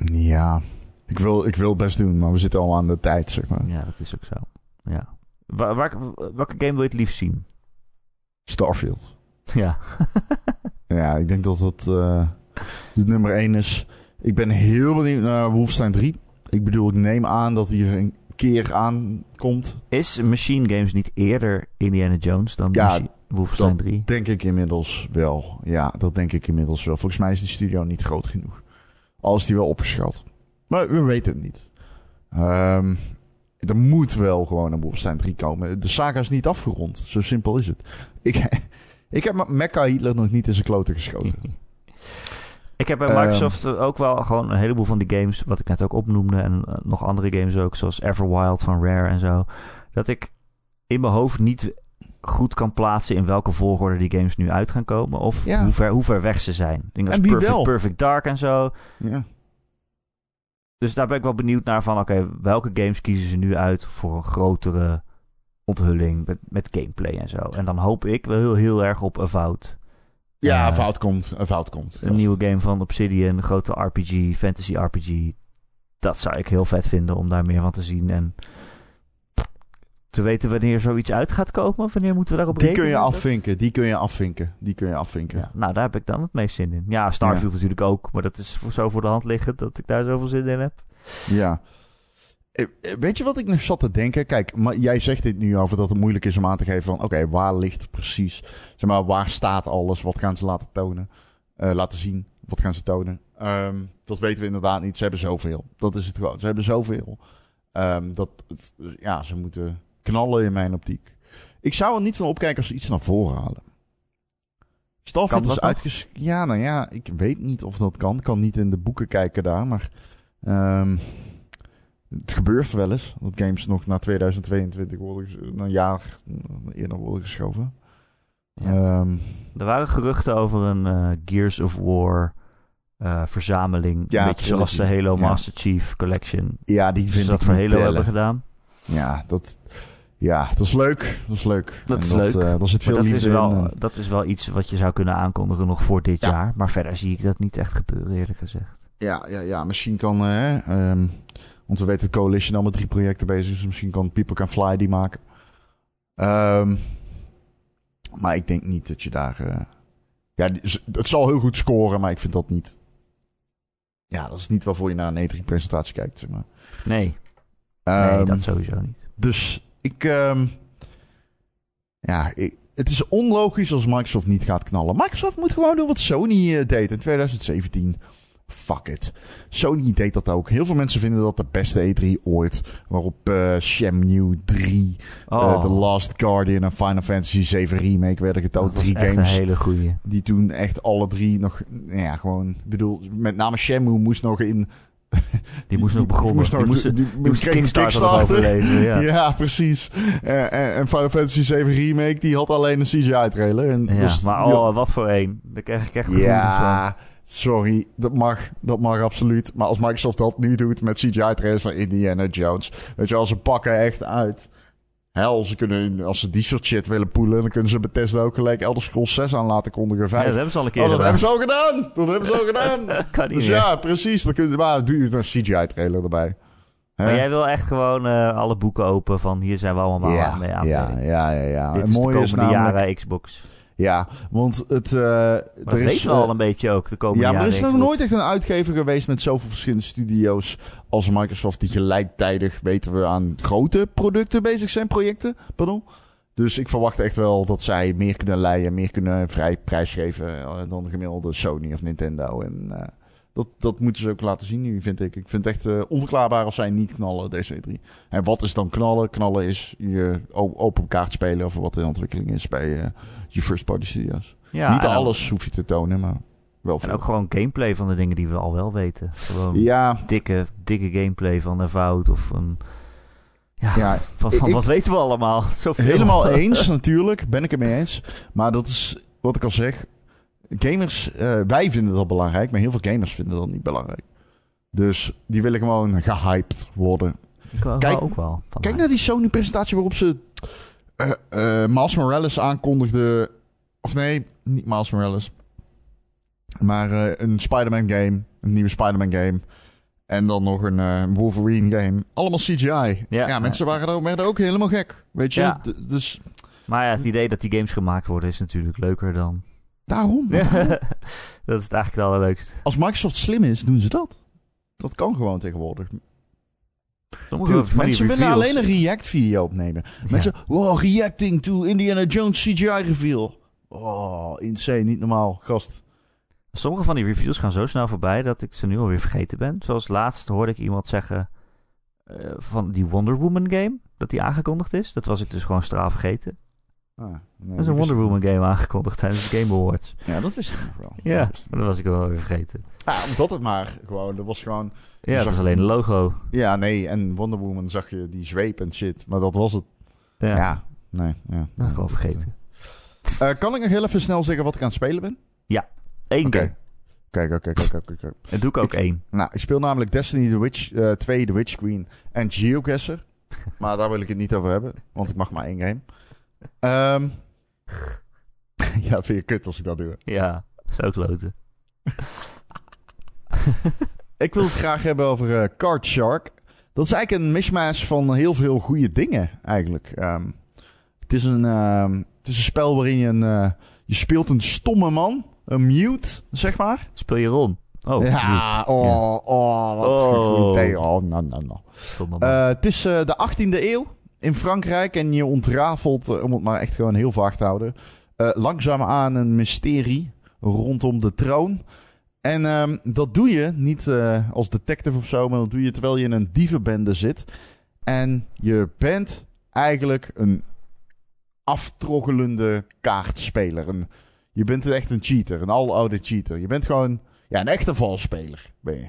Ja, ik wil, ik wil best doen, maar we zitten al aan de tijd, zeg maar. Ja, dat is ook zo. Ja. Waar, waar- welke game wil je het liefst zien? Starfield. Ja. (laughs) Ja, ik denk dat dat eh, de nummer 1 is. Ik ben heel benieuwd naar Wolfenstein 3. Ik bedoel, ik neem aan dat hij er een keer aankomt. Is Machine Games niet eerder Indiana Jones dan Ja, Wolfenstein dat- 3? Denk ik inmiddels wel. Ja, dat denk ik inmiddels wel. Volgens mij is die studio niet groot genoeg. Al is die wel opgeschaald. Maar we weten het niet. Ehm, er moet wel gewoon een Wolfenstein 3 komen. De saga is niet afgerond. Zo simpel is het. Ik, ik heb Mecca Hitler nog niet in zijn kloten geschoten. (laughs) Ik heb bij Ehm. Microsoft ook wel gewoon een heleboel van die games, wat ik net ook opnoemde, en eh, nog andere games ook, zoals Everwild van Rare en zo, dat ik in mijn hoofd niet goed kan plaatsen in welke volgorde die games nu uit gaan komen, of Ja. hoe, ver, hoe ver weg ze zijn. Dingen als Perfect, wel? Perfect Dark en zo. Ja. Dus daar ben ik wel benieuwd naar van, oké, welke games kiezen ze nu uit voor een grotere onthulling met, met gameplay en zo. En dan hoop ik wel heel, heel erg op Avowed. Ja, Eh, fout komt. Een fout komt. Een nieuwe game van Obsidian, een grote RPG, fantasy RPG. Dat zou ik heel vet vinden om daar meer van te zien. En te weten wanneer zoiets uit gaat komen. Of wanneer moeten we daarop Die kun je afvinken. Die kun je afvinken. Die kun je afvinken. Ja, nou, daar heb ik dan het meest zin in. Ja, Starfield natuurlijk ook. Maar dat is voor, zo voor de hand liggend dat ik daar zoveel zin in heb. Ja. Eh, eh, Weet je wat ik nog zat te denken? Kijk, maar jij zegt dit nu over dat het moeilijk is om aan te geven van... Oké, waar ligt het precies? Zeg maar, waar staat alles? Wat gaan ze laten tonen? Eh, laten zien. Wat gaan ze tonen? Ehm, dat weten we inderdaad niet. Ze hebben zoveel. Dat is het gewoon. Ze hebben zoveel. Ehm, dat, ja, ze moeten knallen in mijn optiek. Ik zou er niet van opkijken als ze iets naar voren halen. Starfield Kan is uitges... Ja, nou ja, ik weet niet of dat kan. Ik kan niet in de boeken kijken daar, maar... ehm, het gebeurt wel eens dat games nog naar 2022 worden, een jaar eerder worden geschoven. Ja. Ehm, Er waren geruchten over een eh, Gears of War eh, verzameling. Ja, een beetje zoals de. Halo Ja. Master Chief Collection. ja, die Dus vind dat ik voor Halo tellen. hebben gedaan. Ja, dat, ja, dat is leuk. Dat is leuk. Dat En is leuk. eh, daar zit veel dat is, liefde wel, in. dat is wel iets wat je zou kunnen aankondigen nog voor dit Ja. jaar. Maar verder zie ik dat niet echt gebeuren, eerlijk gezegd. Ja, ja, ja, misschien kan... eh, ehm, want we weten dat Coalition al met drie projecten bezig is. Dus misschien kan People Can Fly die maken. Ehm, maar ik denk niet dat je daar... eh, ja, het zal heel goed scoren, maar ik vind dat niet... Ja, dat is niet waarvoor je naar een E3-presentatie kijkt, zeg maar. Nee, nee Ehm, dat sowieso niet. Dus ik... ehm, ja, ik- het is onlogisch als Microsoft niet gaat knallen. Microsoft moet gewoon doen wat Sony eh, deed in 2017. Fuck it. Sony deed dat ook. Heel veel mensen vinden dat de beste E3 ooit. Waarop uh, Shenmue 3, Oh, The Last Guardian en Final Fantasy 7 Remake werden getoond. dat was Drie echt games een hele goeie. die toen echt alle drie nog... Ja, gewoon... Ik bedoel, met name Shenmue moest nog in... (laughs) Die moest nog begonnen. moest nog- die moest, die- die die moest kreeg een Kickstarter. Ja. (laughs) Ja, precies. Eh, en, en Final Fantasy 7 Remake, die had alleen een CGI-trailer. En Ja, dus- maar oh, wat voor één. Daar krijg ik echt gevoelens van. Sorry. Dat mag, dat mag absoluut. Maar als Microsoft dat nu doet met CGI-trailers van Indiana Jones... Weet je wel, ze pakken echt uit. Hel, ze kunnen, als ze die soort shit willen poelen... dan kunnen ze Bethesda ook gelijk Elder Scrolls 6 aan laten kondigen. Ja, dat hebben ze al een keer oh, dat gedaan. hebben ze al gedaan! Dat hebben ze al (laughs) gedaan! kan niet dus meer. ja, precies. Dan kun je, maar doe je een CGI-trailer erbij. Maar jij wil echt gewoon eh, alle boeken open van hier zijn we allemaal ja, mee aan het ja, ja, ja, ja. Dit En is de mooi komende is namelijk... jaren Xbox. Ja, want het... eh Maar er dat is, weten we eh, al een beetje ook de komende Ja, maar er is nog nooit echt een uitgever geweest met zoveel verschillende studio's als Microsoft die gelijktijdig, weten we, aan grote producten bezig zijn, projecten, pardon. Dus ik verwacht echt wel dat zij meer kunnen leiden, meer kunnen vrij prijsgeven eh, dan de gemiddelde Sony of Nintendo. En eh, dat, dat moeten ze ook laten zien nu, vind ik. Ik vind het echt eh, onverklaarbaar als zij niet knallen, deze E3. En wat is dan knallen? Knallen is je open kaart spelen over wat in ontwikkeling is bij eh, je first party studios. Ja, niet ook- alles hoef je te tonen, maar wel veel. En ook gewoon gameplay van de dingen die we al wel weten. Gewoon Ja, dikke, dikke gameplay van een fout of een... Ja, ja van, van ik- wat weten we allemaal? (laughs) Zoveel. helemaal eens natuurlijk. Ben ik het mee eens. Maar dat is wat ik al zeg. Gamers, eh, wij vinden dat belangrijk. Maar heel veel gamers vinden dat niet belangrijk. Dus die willen gewoon gehyped worden. Ik Kijk- ook wel Kijk naar die Sony-presentatie waarop ze eh, Miles Morales aankondigde. Of nee, niet Miles Morales. Maar een Spider-Man game. Een nieuwe Spider-Man game. En dan nog een Wolverine game. Allemaal CGI. Ja, mensen waren ook, werden ook helemaal gek. Weet je? Ja. Dus Maar ja, het idee dat die games gemaakt worden is natuurlijk leuker dan... daarom. (laughs) dat is het eigenlijk het allerleukste. Als Microsoft slim is, doen ze dat. Dat kan gewoon tegenwoordig. Sommige Dude, mensen willen alleen een React-video opnemen. Mensen, wow, reacting to Indiana Jones CGI-reveal. Oh, insane, niet normaal, gast. Sommige van die reviews gaan zo snel voorbij dat ik ze nu alweer vergeten ben. Zoals laatst hoorde ik iemand zeggen eh, van die Wonder Woman game, dat die aangekondigd is. Dat was ik dus gewoon straal vergeten. Ah, nee, Er is een Wonder Woman game aangekondigd tijdens de Game Awards. Ja, dat wist ik nog wel. (laughs) Ja, Dat maar dat was ik wel weer vergeten. Ah, omdat het maar gewoon, dat was gewoon... Ja, dat zag- is alleen een logo. Ja, nee, en Wonder Woman zag je die zweep en shit. Maar dat was het. Ja, Ja, nee, ja. nou, gewoon vergeten. Eh, kan ik nog heel even snel zeggen wat ik aan het spelen ben? Eén Oké. game. Kijk, oké, kijk, kijk, kijk, kijk. En doe ik ook één. Nou, ik speel namelijk Destiny The Witch eh 2, The Witch Queen en Geoguessr. (laughs) maar daar wil ik het niet over hebben, want ik mag maar één game. Ehm (laughs) ja, vind je kut als ik dat doe. Ja, zo kloten. (laughs) Ik wil het graag hebben over eh, Card Shark. Dat is eigenlijk een mishmash van heel veel goede dingen, eigenlijk. Ehm, het, is een, ehm, het is een spel waarin je een... eh, je speelt een stomme man, een mute, zeg maar. Speel je Ron? Oh, ja, oh, oh, wat Oh. goed idee. Oh, nou, nou, nou. Eh, het is de 18e eeuw in Frankrijk en je ontrafelt, eh, om het maar echt gewoon heel vaag te houden, eh langzaamaan een mysterie rondom de troon. En ehm, dat doe je niet eh, als detective of zo, maar dat doe je terwijl je in een dievenbende zit. En je bent eigenlijk een aftroggelende kaartspeler. Je bent echt een cheater, een aloude cheater. Je bent gewoon ja, een echte valspeler. Ben je.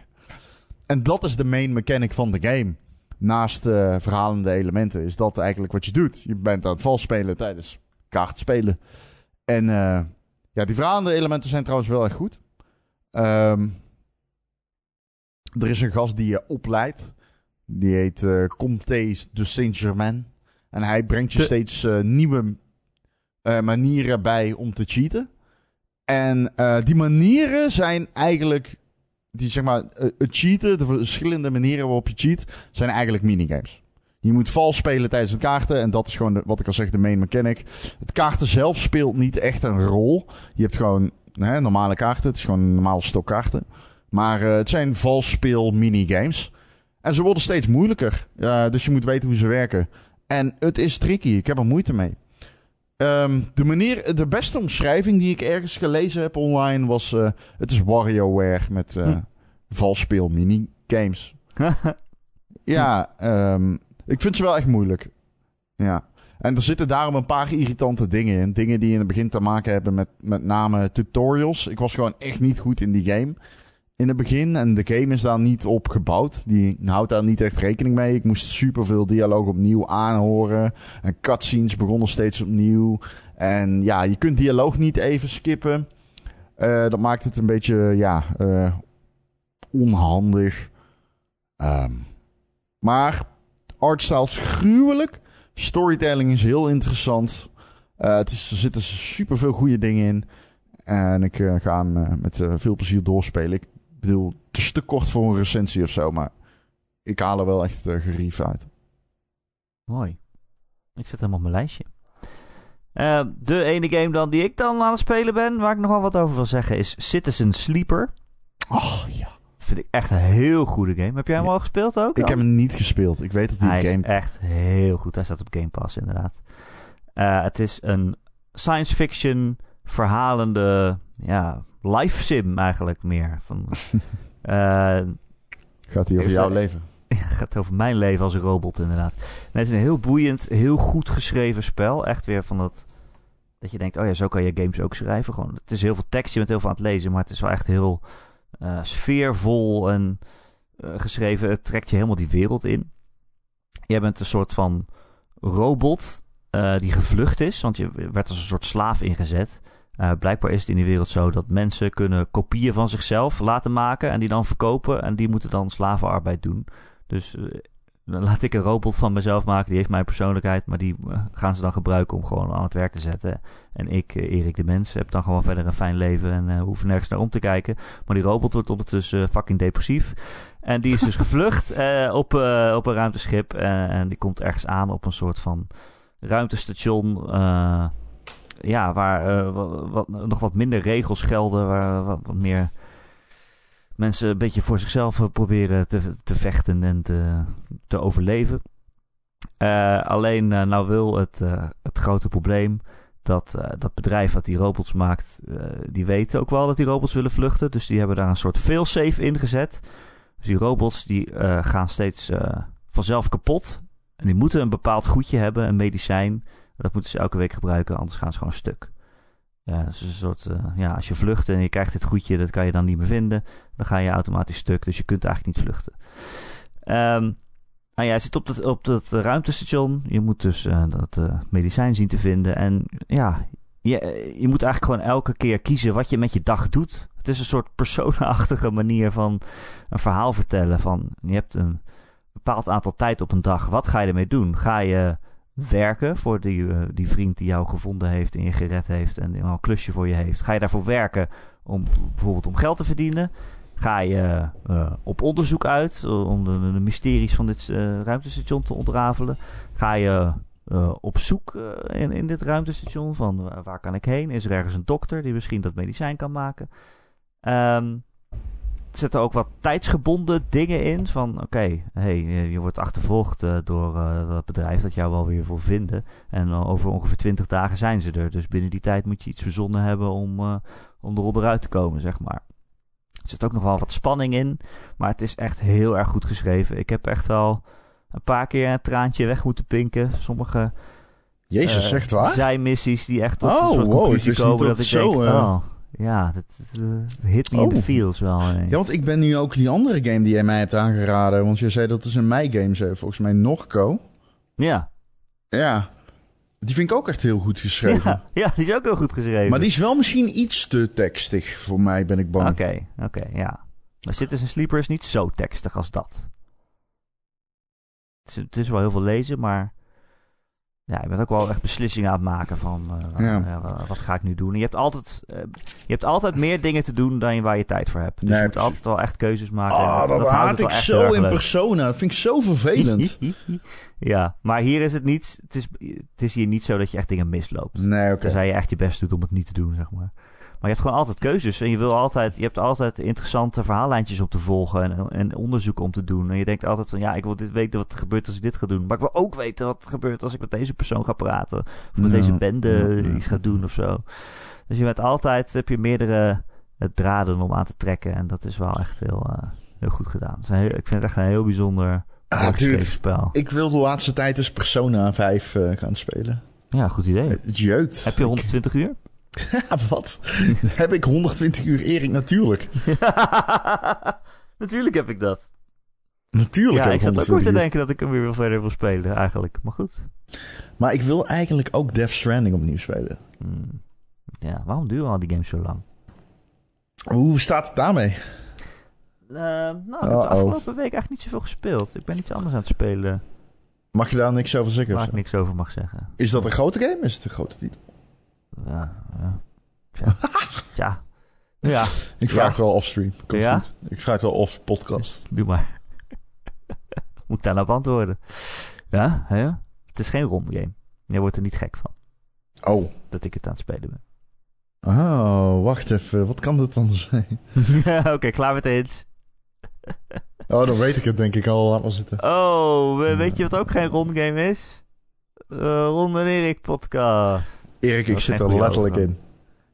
En dat is de main mechanic van de game naast eh verhalende elementen, is dat eigenlijk wat je doet. Je bent aan het vals spelen tijdens kaartspelen. En eh, ja, die verhalende elementen zijn trouwens wel echt goed. Ehm, er is een gast die je opleidt. Die heet eh Comte de Saint-Germain. En hij brengt je De- steeds nieuwe manieren bij om te cheaten. En die manieren zijn eigenlijk die zeg maar, eh, het cheaten, de verschillende manieren waarop je cheat, zijn eigenlijk minigames. Je moet vals spelen tijdens het kaarten en dat is gewoon, wat ik al zeg, de main mechanic. Het kaarten zelf speelt niet echt een rol. Je hebt gewoon hè, normale kaarten, het is gewoon een normale stok kaarten. Maar eh, het zijn vals speel minigames. En ze worden steeds moeilijker, dus je moet weten hoe ze werken. En het is tricky, ik heb er moeite mee. Ehm, de, manier, de beste omschrijving die ik ergens gelezen heb online was... eh, het is WarioWare met, Hm. valspeel minigames. (laughs) ja, ehm, ik vind ze wel echt moeilijk. Ja. En er zitten daarom een paar irritante dingen in. Dingen die in het begin te maken hebben met met name tutorials. Ik was gewoon echt niet goed in die game in het begin. En de game is daar niet op gebouwd. Die houdt daar niet echt rekening mee. Ik moest superveel dialoog opnieuw aanhoren. En cutscenes begonnen steeds opnieuw. En ja, je kunt dialoog niet even skippen. Uh, dat maakt het een beetje, ja, uh, onhandig. Um, maar artstyle is gruwelijk. Storytelling is heel interessant. Uh, het er zitten super veel goede dingen in. En ik ga hem met veel plezier doorspelen. Bedoel, het is te kort voor een recensie of zo, maar ik haal er wel echt uh, gerief uit. Mooi. Ik zet hem op mijn lijstje. Uh, de ene game dan die ik dan aan het spelen ben, waar ik nogal wat over wil zeggen, is Citizen Sleeper. Oh ja. Vind ik echt een heel goede game. Heb jij hem al gespeeld ook? Ik heb hem niet gespeeld. Ik weet dat die Hij game. is echt heel goed. Hij staat op Game Pass, inderdaad. Uh, het is een science fiction verhalende ja, life sim eigenlijk meer. Van, uh, (laughs) gaat hij over jouw leven? (laughs) Ja, gaat over mijn leven als een robot inderdaad. Nee, het is een heel boeiend, heel goed geschreven spel. Echt weer van dat... Dat je denkt, oh ja, zo kan je games ook schrijven. Gewoon, het is heel veel tekst, je bent heel veel aan het lezen. Maar het is wel echt heel uh, sfeervol en uh, geschreven. Het trekt je helemaal die wereld in. Je bent een soort van robot uh, die gevlucht is. Want je werd als een soort slaaf ingezet. Uh, blijkbaar is het in die wereld zo dat mensen kunnen kopieën van zichzelf laten maken en die dan verkopen en die moeten dan slavenarbeid doen. Dus uh, dan laat ik een robot van mezelf maken, die heeft mijn persoonlijkheid, maar die uh, gaan ze dan gebruiken om gewoon aan het werk te zetten. En ik, Erik de Mens, heb dan gewoon verder een fijn leven en hoef nergens naar om te kijken. Maar die robot wordt ondertussen fucking depressief. En die is dus (laughs) gevlucht op, op een ruimteschip en die komt ergens aan op een soort van ruimtestation ja, waar wat, nog wat minder regels gelden, waar wat, meer mensen een beetje voor zichzelf proberen te, te vechten en te, te overleven. Uh, alleen nou wil het, het grote probleem dat dat bedrijf dat die robots maakt, die weten ook wel dat die robots willen vluchten. Dus die hebben daar een soort failsafe in gezet. Dus die robots die gaan steeds vanzelf kapot. En die moeten een bepaald goedje hebben, een medicijn. Dat moeten ze elke week gebruiken, anders gaan ze gewoon stuk. Ja, dus een soort, uh, ja, als je vlucht en je krijgt dit goedje, dat kan je dan niet meer vinden. Dan ga je automatisch stuk, dus je kunt eigenlijk niet vluchten. Um, nou ja, je zit op dat, op dat ruimtestation. Je moet dus uh, dat uh, medicijn zien te vinden. En ja, je, je moet eigenlijk gewoon elke keer kiezen wat je met je dag doet. Het is een soort personenachtige manier van een verhaal vertellen. Van, je hebt een bepaald aantal tijd op een dag. Wat ga je ermee doen? Ga je werken voor die, uh, die vriend die jou gevonden heeft en je gered heeft en een klusje voor je heeft. Ga je daarvoor werken om bijvoorbeeld om geld te verdienen? Ga je uh, op onderzoek uit om de, de mysteries van dit uh, ruimtestation te ontrafelen? Ga je op zoek in, in dit ruimtestation van waar kan ik heen? Is er ergens een dokter die misschien dat medicijn kan maken? Um, zitten ook wat tijdsgebonden dingen in. Van oké, okay, hey, je wordt achtervolgd uh, door uh, dat bedrijf dat jou wel weer wil vinden. En uh, over ongeveer 20 dagen zijn ze er. Dus binnen die tijd moet je iets verzonnen hebben om, om de rol eruit te komen, zeg maar. Er zit ook nog wel wat spanning in. Maar het is echt heel erg goed geschreven. Ik heb echt wel een paar keer een traantje weg moeten pinken. Sommige. Jezus, zegt waar? Zijmissies die echt tot oh, een soort conclusie wow, komen dat, dat ik zo, denk, oh, ja, dat, uh, hit me oh. in the feels wel. Ineens. Ja, want ik ben nu ook die andere game die jij mij hebt aangeraden. Want je zei dat is een mei game, volgens mij Norco. Ja. Ja. Die vind ik ook echt heel goed geschreven. Ja, ja, die is ook heel goed geschreven. Maar die is wel misschien iets te tekstig voor mij, ben ik bang. Oké, okay, oké, okay, ja. Maar Citizen Sleeper is niet zo tekstig als dat. Het is, het is wel heel veel lezen, maar ja, je bent ook wel echt beslissingen aan het maken van uh, ja. uh, wat ga ik nu doen. En je hebt altijd, uh, je hebt altijd meer dingen te doen dan je, waar je tijd voor hebt. Dus nee, je moet altijd wel echt keuzes maken. Oh, dat, dat haat ik zo in persona. Dat vind ik zo vervelend. (laughs) ja, maar hier is het niet. Het is, het is hier niet zo dat je echt dingen misloopt. Nee, oké. Okay. Tenzij je echt je best doet om het niet te doen, zeg maar. Maar je hebt gewoon altijd keuzes. En je, wil altijd, je hebt altijd interessante verhaallijntjes op te volgen. En, en onderzoek om te doen. En je denkt altijd van ja, ik wil dit weten wat er gebeurt als ik dit ga doen. Maar ik wil ook weten wat er gebeurt als ik met deze persoon ga praten. Of met no, deze bende no, iets ga doen of zo. Dus je bent altijd, heb je meerdere het draden om aan te trekken. En dat is wel echt heel, eh, heel goed gedaan. Heel- ik vind het echt een heel bijzonder Ah, dude. spel. Ik wil de laatste tijd eens Persona 5 eh, gaan spelen. Ja, goed idee. Het jeukt. Heb je 120 uur? (laughs) Ja, wat? heb ik 120 uur Erik? Natuurlijk. (laughs) Natuurlijk heb ik dat. Natuurlijk Ja, heb ik zat ook 120 weer te denken dat ik hem weer wel verder wil spelen, eigenlijk. Maar goed. Maar ik wil eigenlijk ook Death Stranding opnieuw spelen. Hmm. Ja, waarom duren al die games zo lang? Hoe staat het daarmee? Eh, nou, ik heb de afgelopen week eigenlijk niet zoveel gespeeld. Ik ben iets anders aan het spelen Mag je daar niks over zeggen? waar ik niks over mag zeggen. Is dat een grote game? Is het een grote titel? Ja, ja. Tja. (laughs) Tja. Ja, Ik vraag Ja. het wel offstream. Komt Ja? goed. Ik vraag het wel off podcast. (laughs) doe maar. (laughs) Moet ik daar nou op antwoorden? Ja, hè? Het is geen rondgame. Je wordt er niet gek van Oh. dat ik het aan het spelen ben. Oh, wacht even. Wat kan dit dan zijn? Oké, klaar met de hints. Oh, dan weet ik het denk ik al. Laat maar zitten. Oh, we- weet je wat ook geen rondgame is? Eh Ron en Erik podcast. Erik, ik zit er letterlijk overgang. in.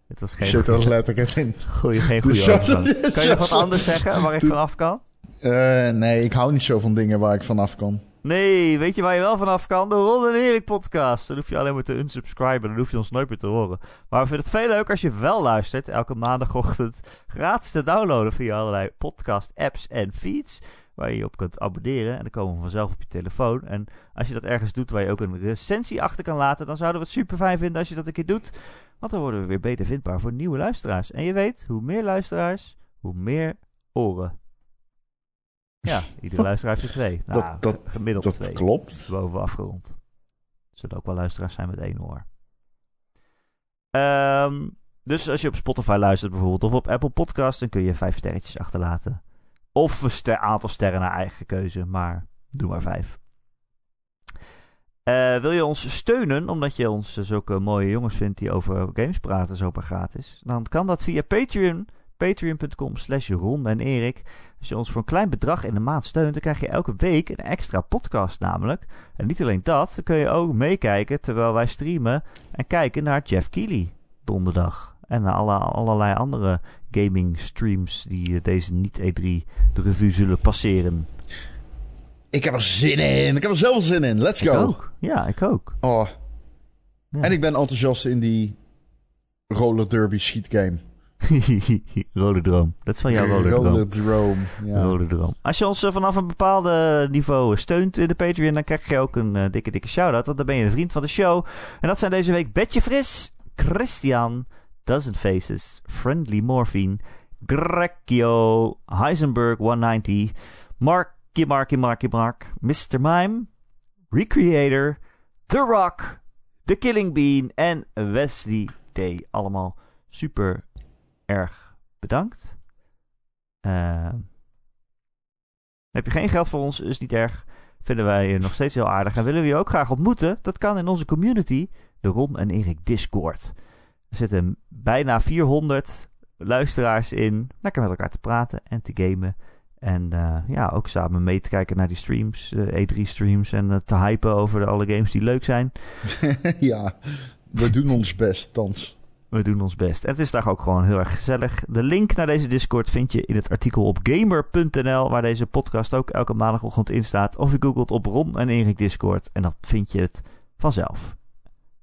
Het was Ik geen zit er letterlijk in. (laughs) goeie, geen goede overgang. (laughs) Kan je nog wat anders zeggen waar ik vanaf kan? Eh, nee, ik hou niet zo van dingen waar ik vanaf kan. Nee, weet je waar je wel vanaf kan? De Ron en Erik podcast. Dan hoef je alleen maar te unsubscriben. Dan hoef je ons nooit meer te horen. Maar we vinden het veel leuker als je wel luistert. Elke maandagochtend (laughs) gratis te downloaden via allerlei podcast apps en feeds. Waar je je op kunt abonneren. En dan komen we vanzelf op je telefoon. En als je dat ergens doet waar je ook een recensie achter kan laten. Dan zouden we het super fijn vinden als je dat een keer doet. Want dan worden we weer beter vindbaar voor nieuwe luisteraars. En je weet, hoe meer luisteraars, hoe meer oren. Ja, iedere (laughs) luisteraar heeft er twee. Nou, dat dat, gemiddeld dat twee klopt. boven afgerond. Er zullen ook wel luisteraars zijn met één oor. Ehm, dus als je op Spotify luistert bijvoorbeeld, of op Apple Podcasts, dan kun je vijf sterretjes achterlaten. Of een ster- aantal sterren naar eigen keuze, maar doe maar vijf. Eh, wil je ons steunen, omdat je ons eh, zulke mooie jongens vindt die over games praten, zomaar gratis? Dan kan dat via Patreon, patreon.com slash Ron en Erik. Als je ons voor een klein bedrag in de maand steunt, dan krijg je elke week een extra podcast namelijk. En niet alleen dat, dan kun je ook meekijken terwijl wij streamen en kijken naar Jeff Keighley donderdag. En alle, allerlei andere gaming streams die eh, deze niet-E3 de revue zullen passeren. Ik heb er zin in. Ik heb er zoveel zin in. Let's Ik go. ook. Ja, ik ook. Oh. Ja. En ik ben enthousiast in die roller derby schietgame. (laughs) Rode droom. Dat is van jouw rode droom. Roller Drome. Ja. Rode droom. Als je ons eh, vanaf een bepaald niveau steunt in de Patreon, dan krijg je ook een eh, dikke, dikke shout-out. Want dan ben je een vriend van de show. En dat zijn deze week Betje Fris, Christian, Dozen Faces, Friendly Morphine, Grecchio, Heisenberg 190, Marky Marky Marky Mark, Mr. Mime, Recreator, The Rock, The Killing Bean en Wesley D. Allemaal super erg bedankt. Eh, heb je geen geld voor ons, is niet erg. Vinden wij je nog steeds heel aardig. En willen we je ook graag ontmoeten? Dat kan in onze community, de Ron en Erik Discord. Er zitten bijna 400 luisteraars in. Lekker met elkaar te praten en te gamen. En eh, ja, ook samen mee te kijken naar die streams, E3-streams. en eh, te hypen over de, alle games die leuk zijn. (laughs) ja. We doen ons best, thans. We doen ons best. En het is daar ook gewoon heel erg gezellig. De link naar deze Discord vind je in het artikel op gamer.nl, waar deze podcast ook elke maandagochtend in staat. Of je googelt op Ron en Erik Discord en dan vind je het vanzelf.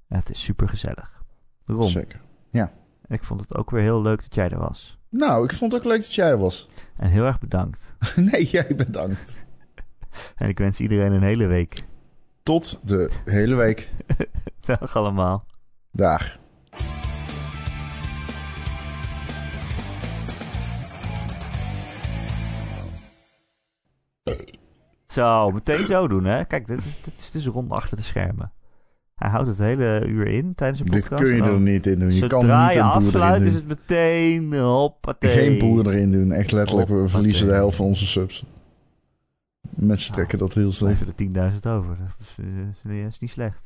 En het is super gezellig. Ron, Zeker. ik vond het ook weer heel leuk dat jij er was. Nou, ik vond het ook leuk dat jij er was. En heel erg bedankt. (laughs) nee, jij bedankt. (laughs) En ik wens iedereen een hele week. Tot de hele week. (laughs) Dag allemaal. Dag. Zo, meteen zo doen hè. Kijk, dit is, dit is dus Ron achter de schermen. Hij houdt het hele uur in tijdens een Dit podcast. kun je er niet in doen. Je kan niet je een boer afsluit is het meteen hoppatee. Geen boer erin doen. Echt letterlijk, we Hoppatee. verliezen de helft van onze subs. Mensen trekken dat heel slecht. heeft er 10.000 over. Dat is, eh, is niet slecht.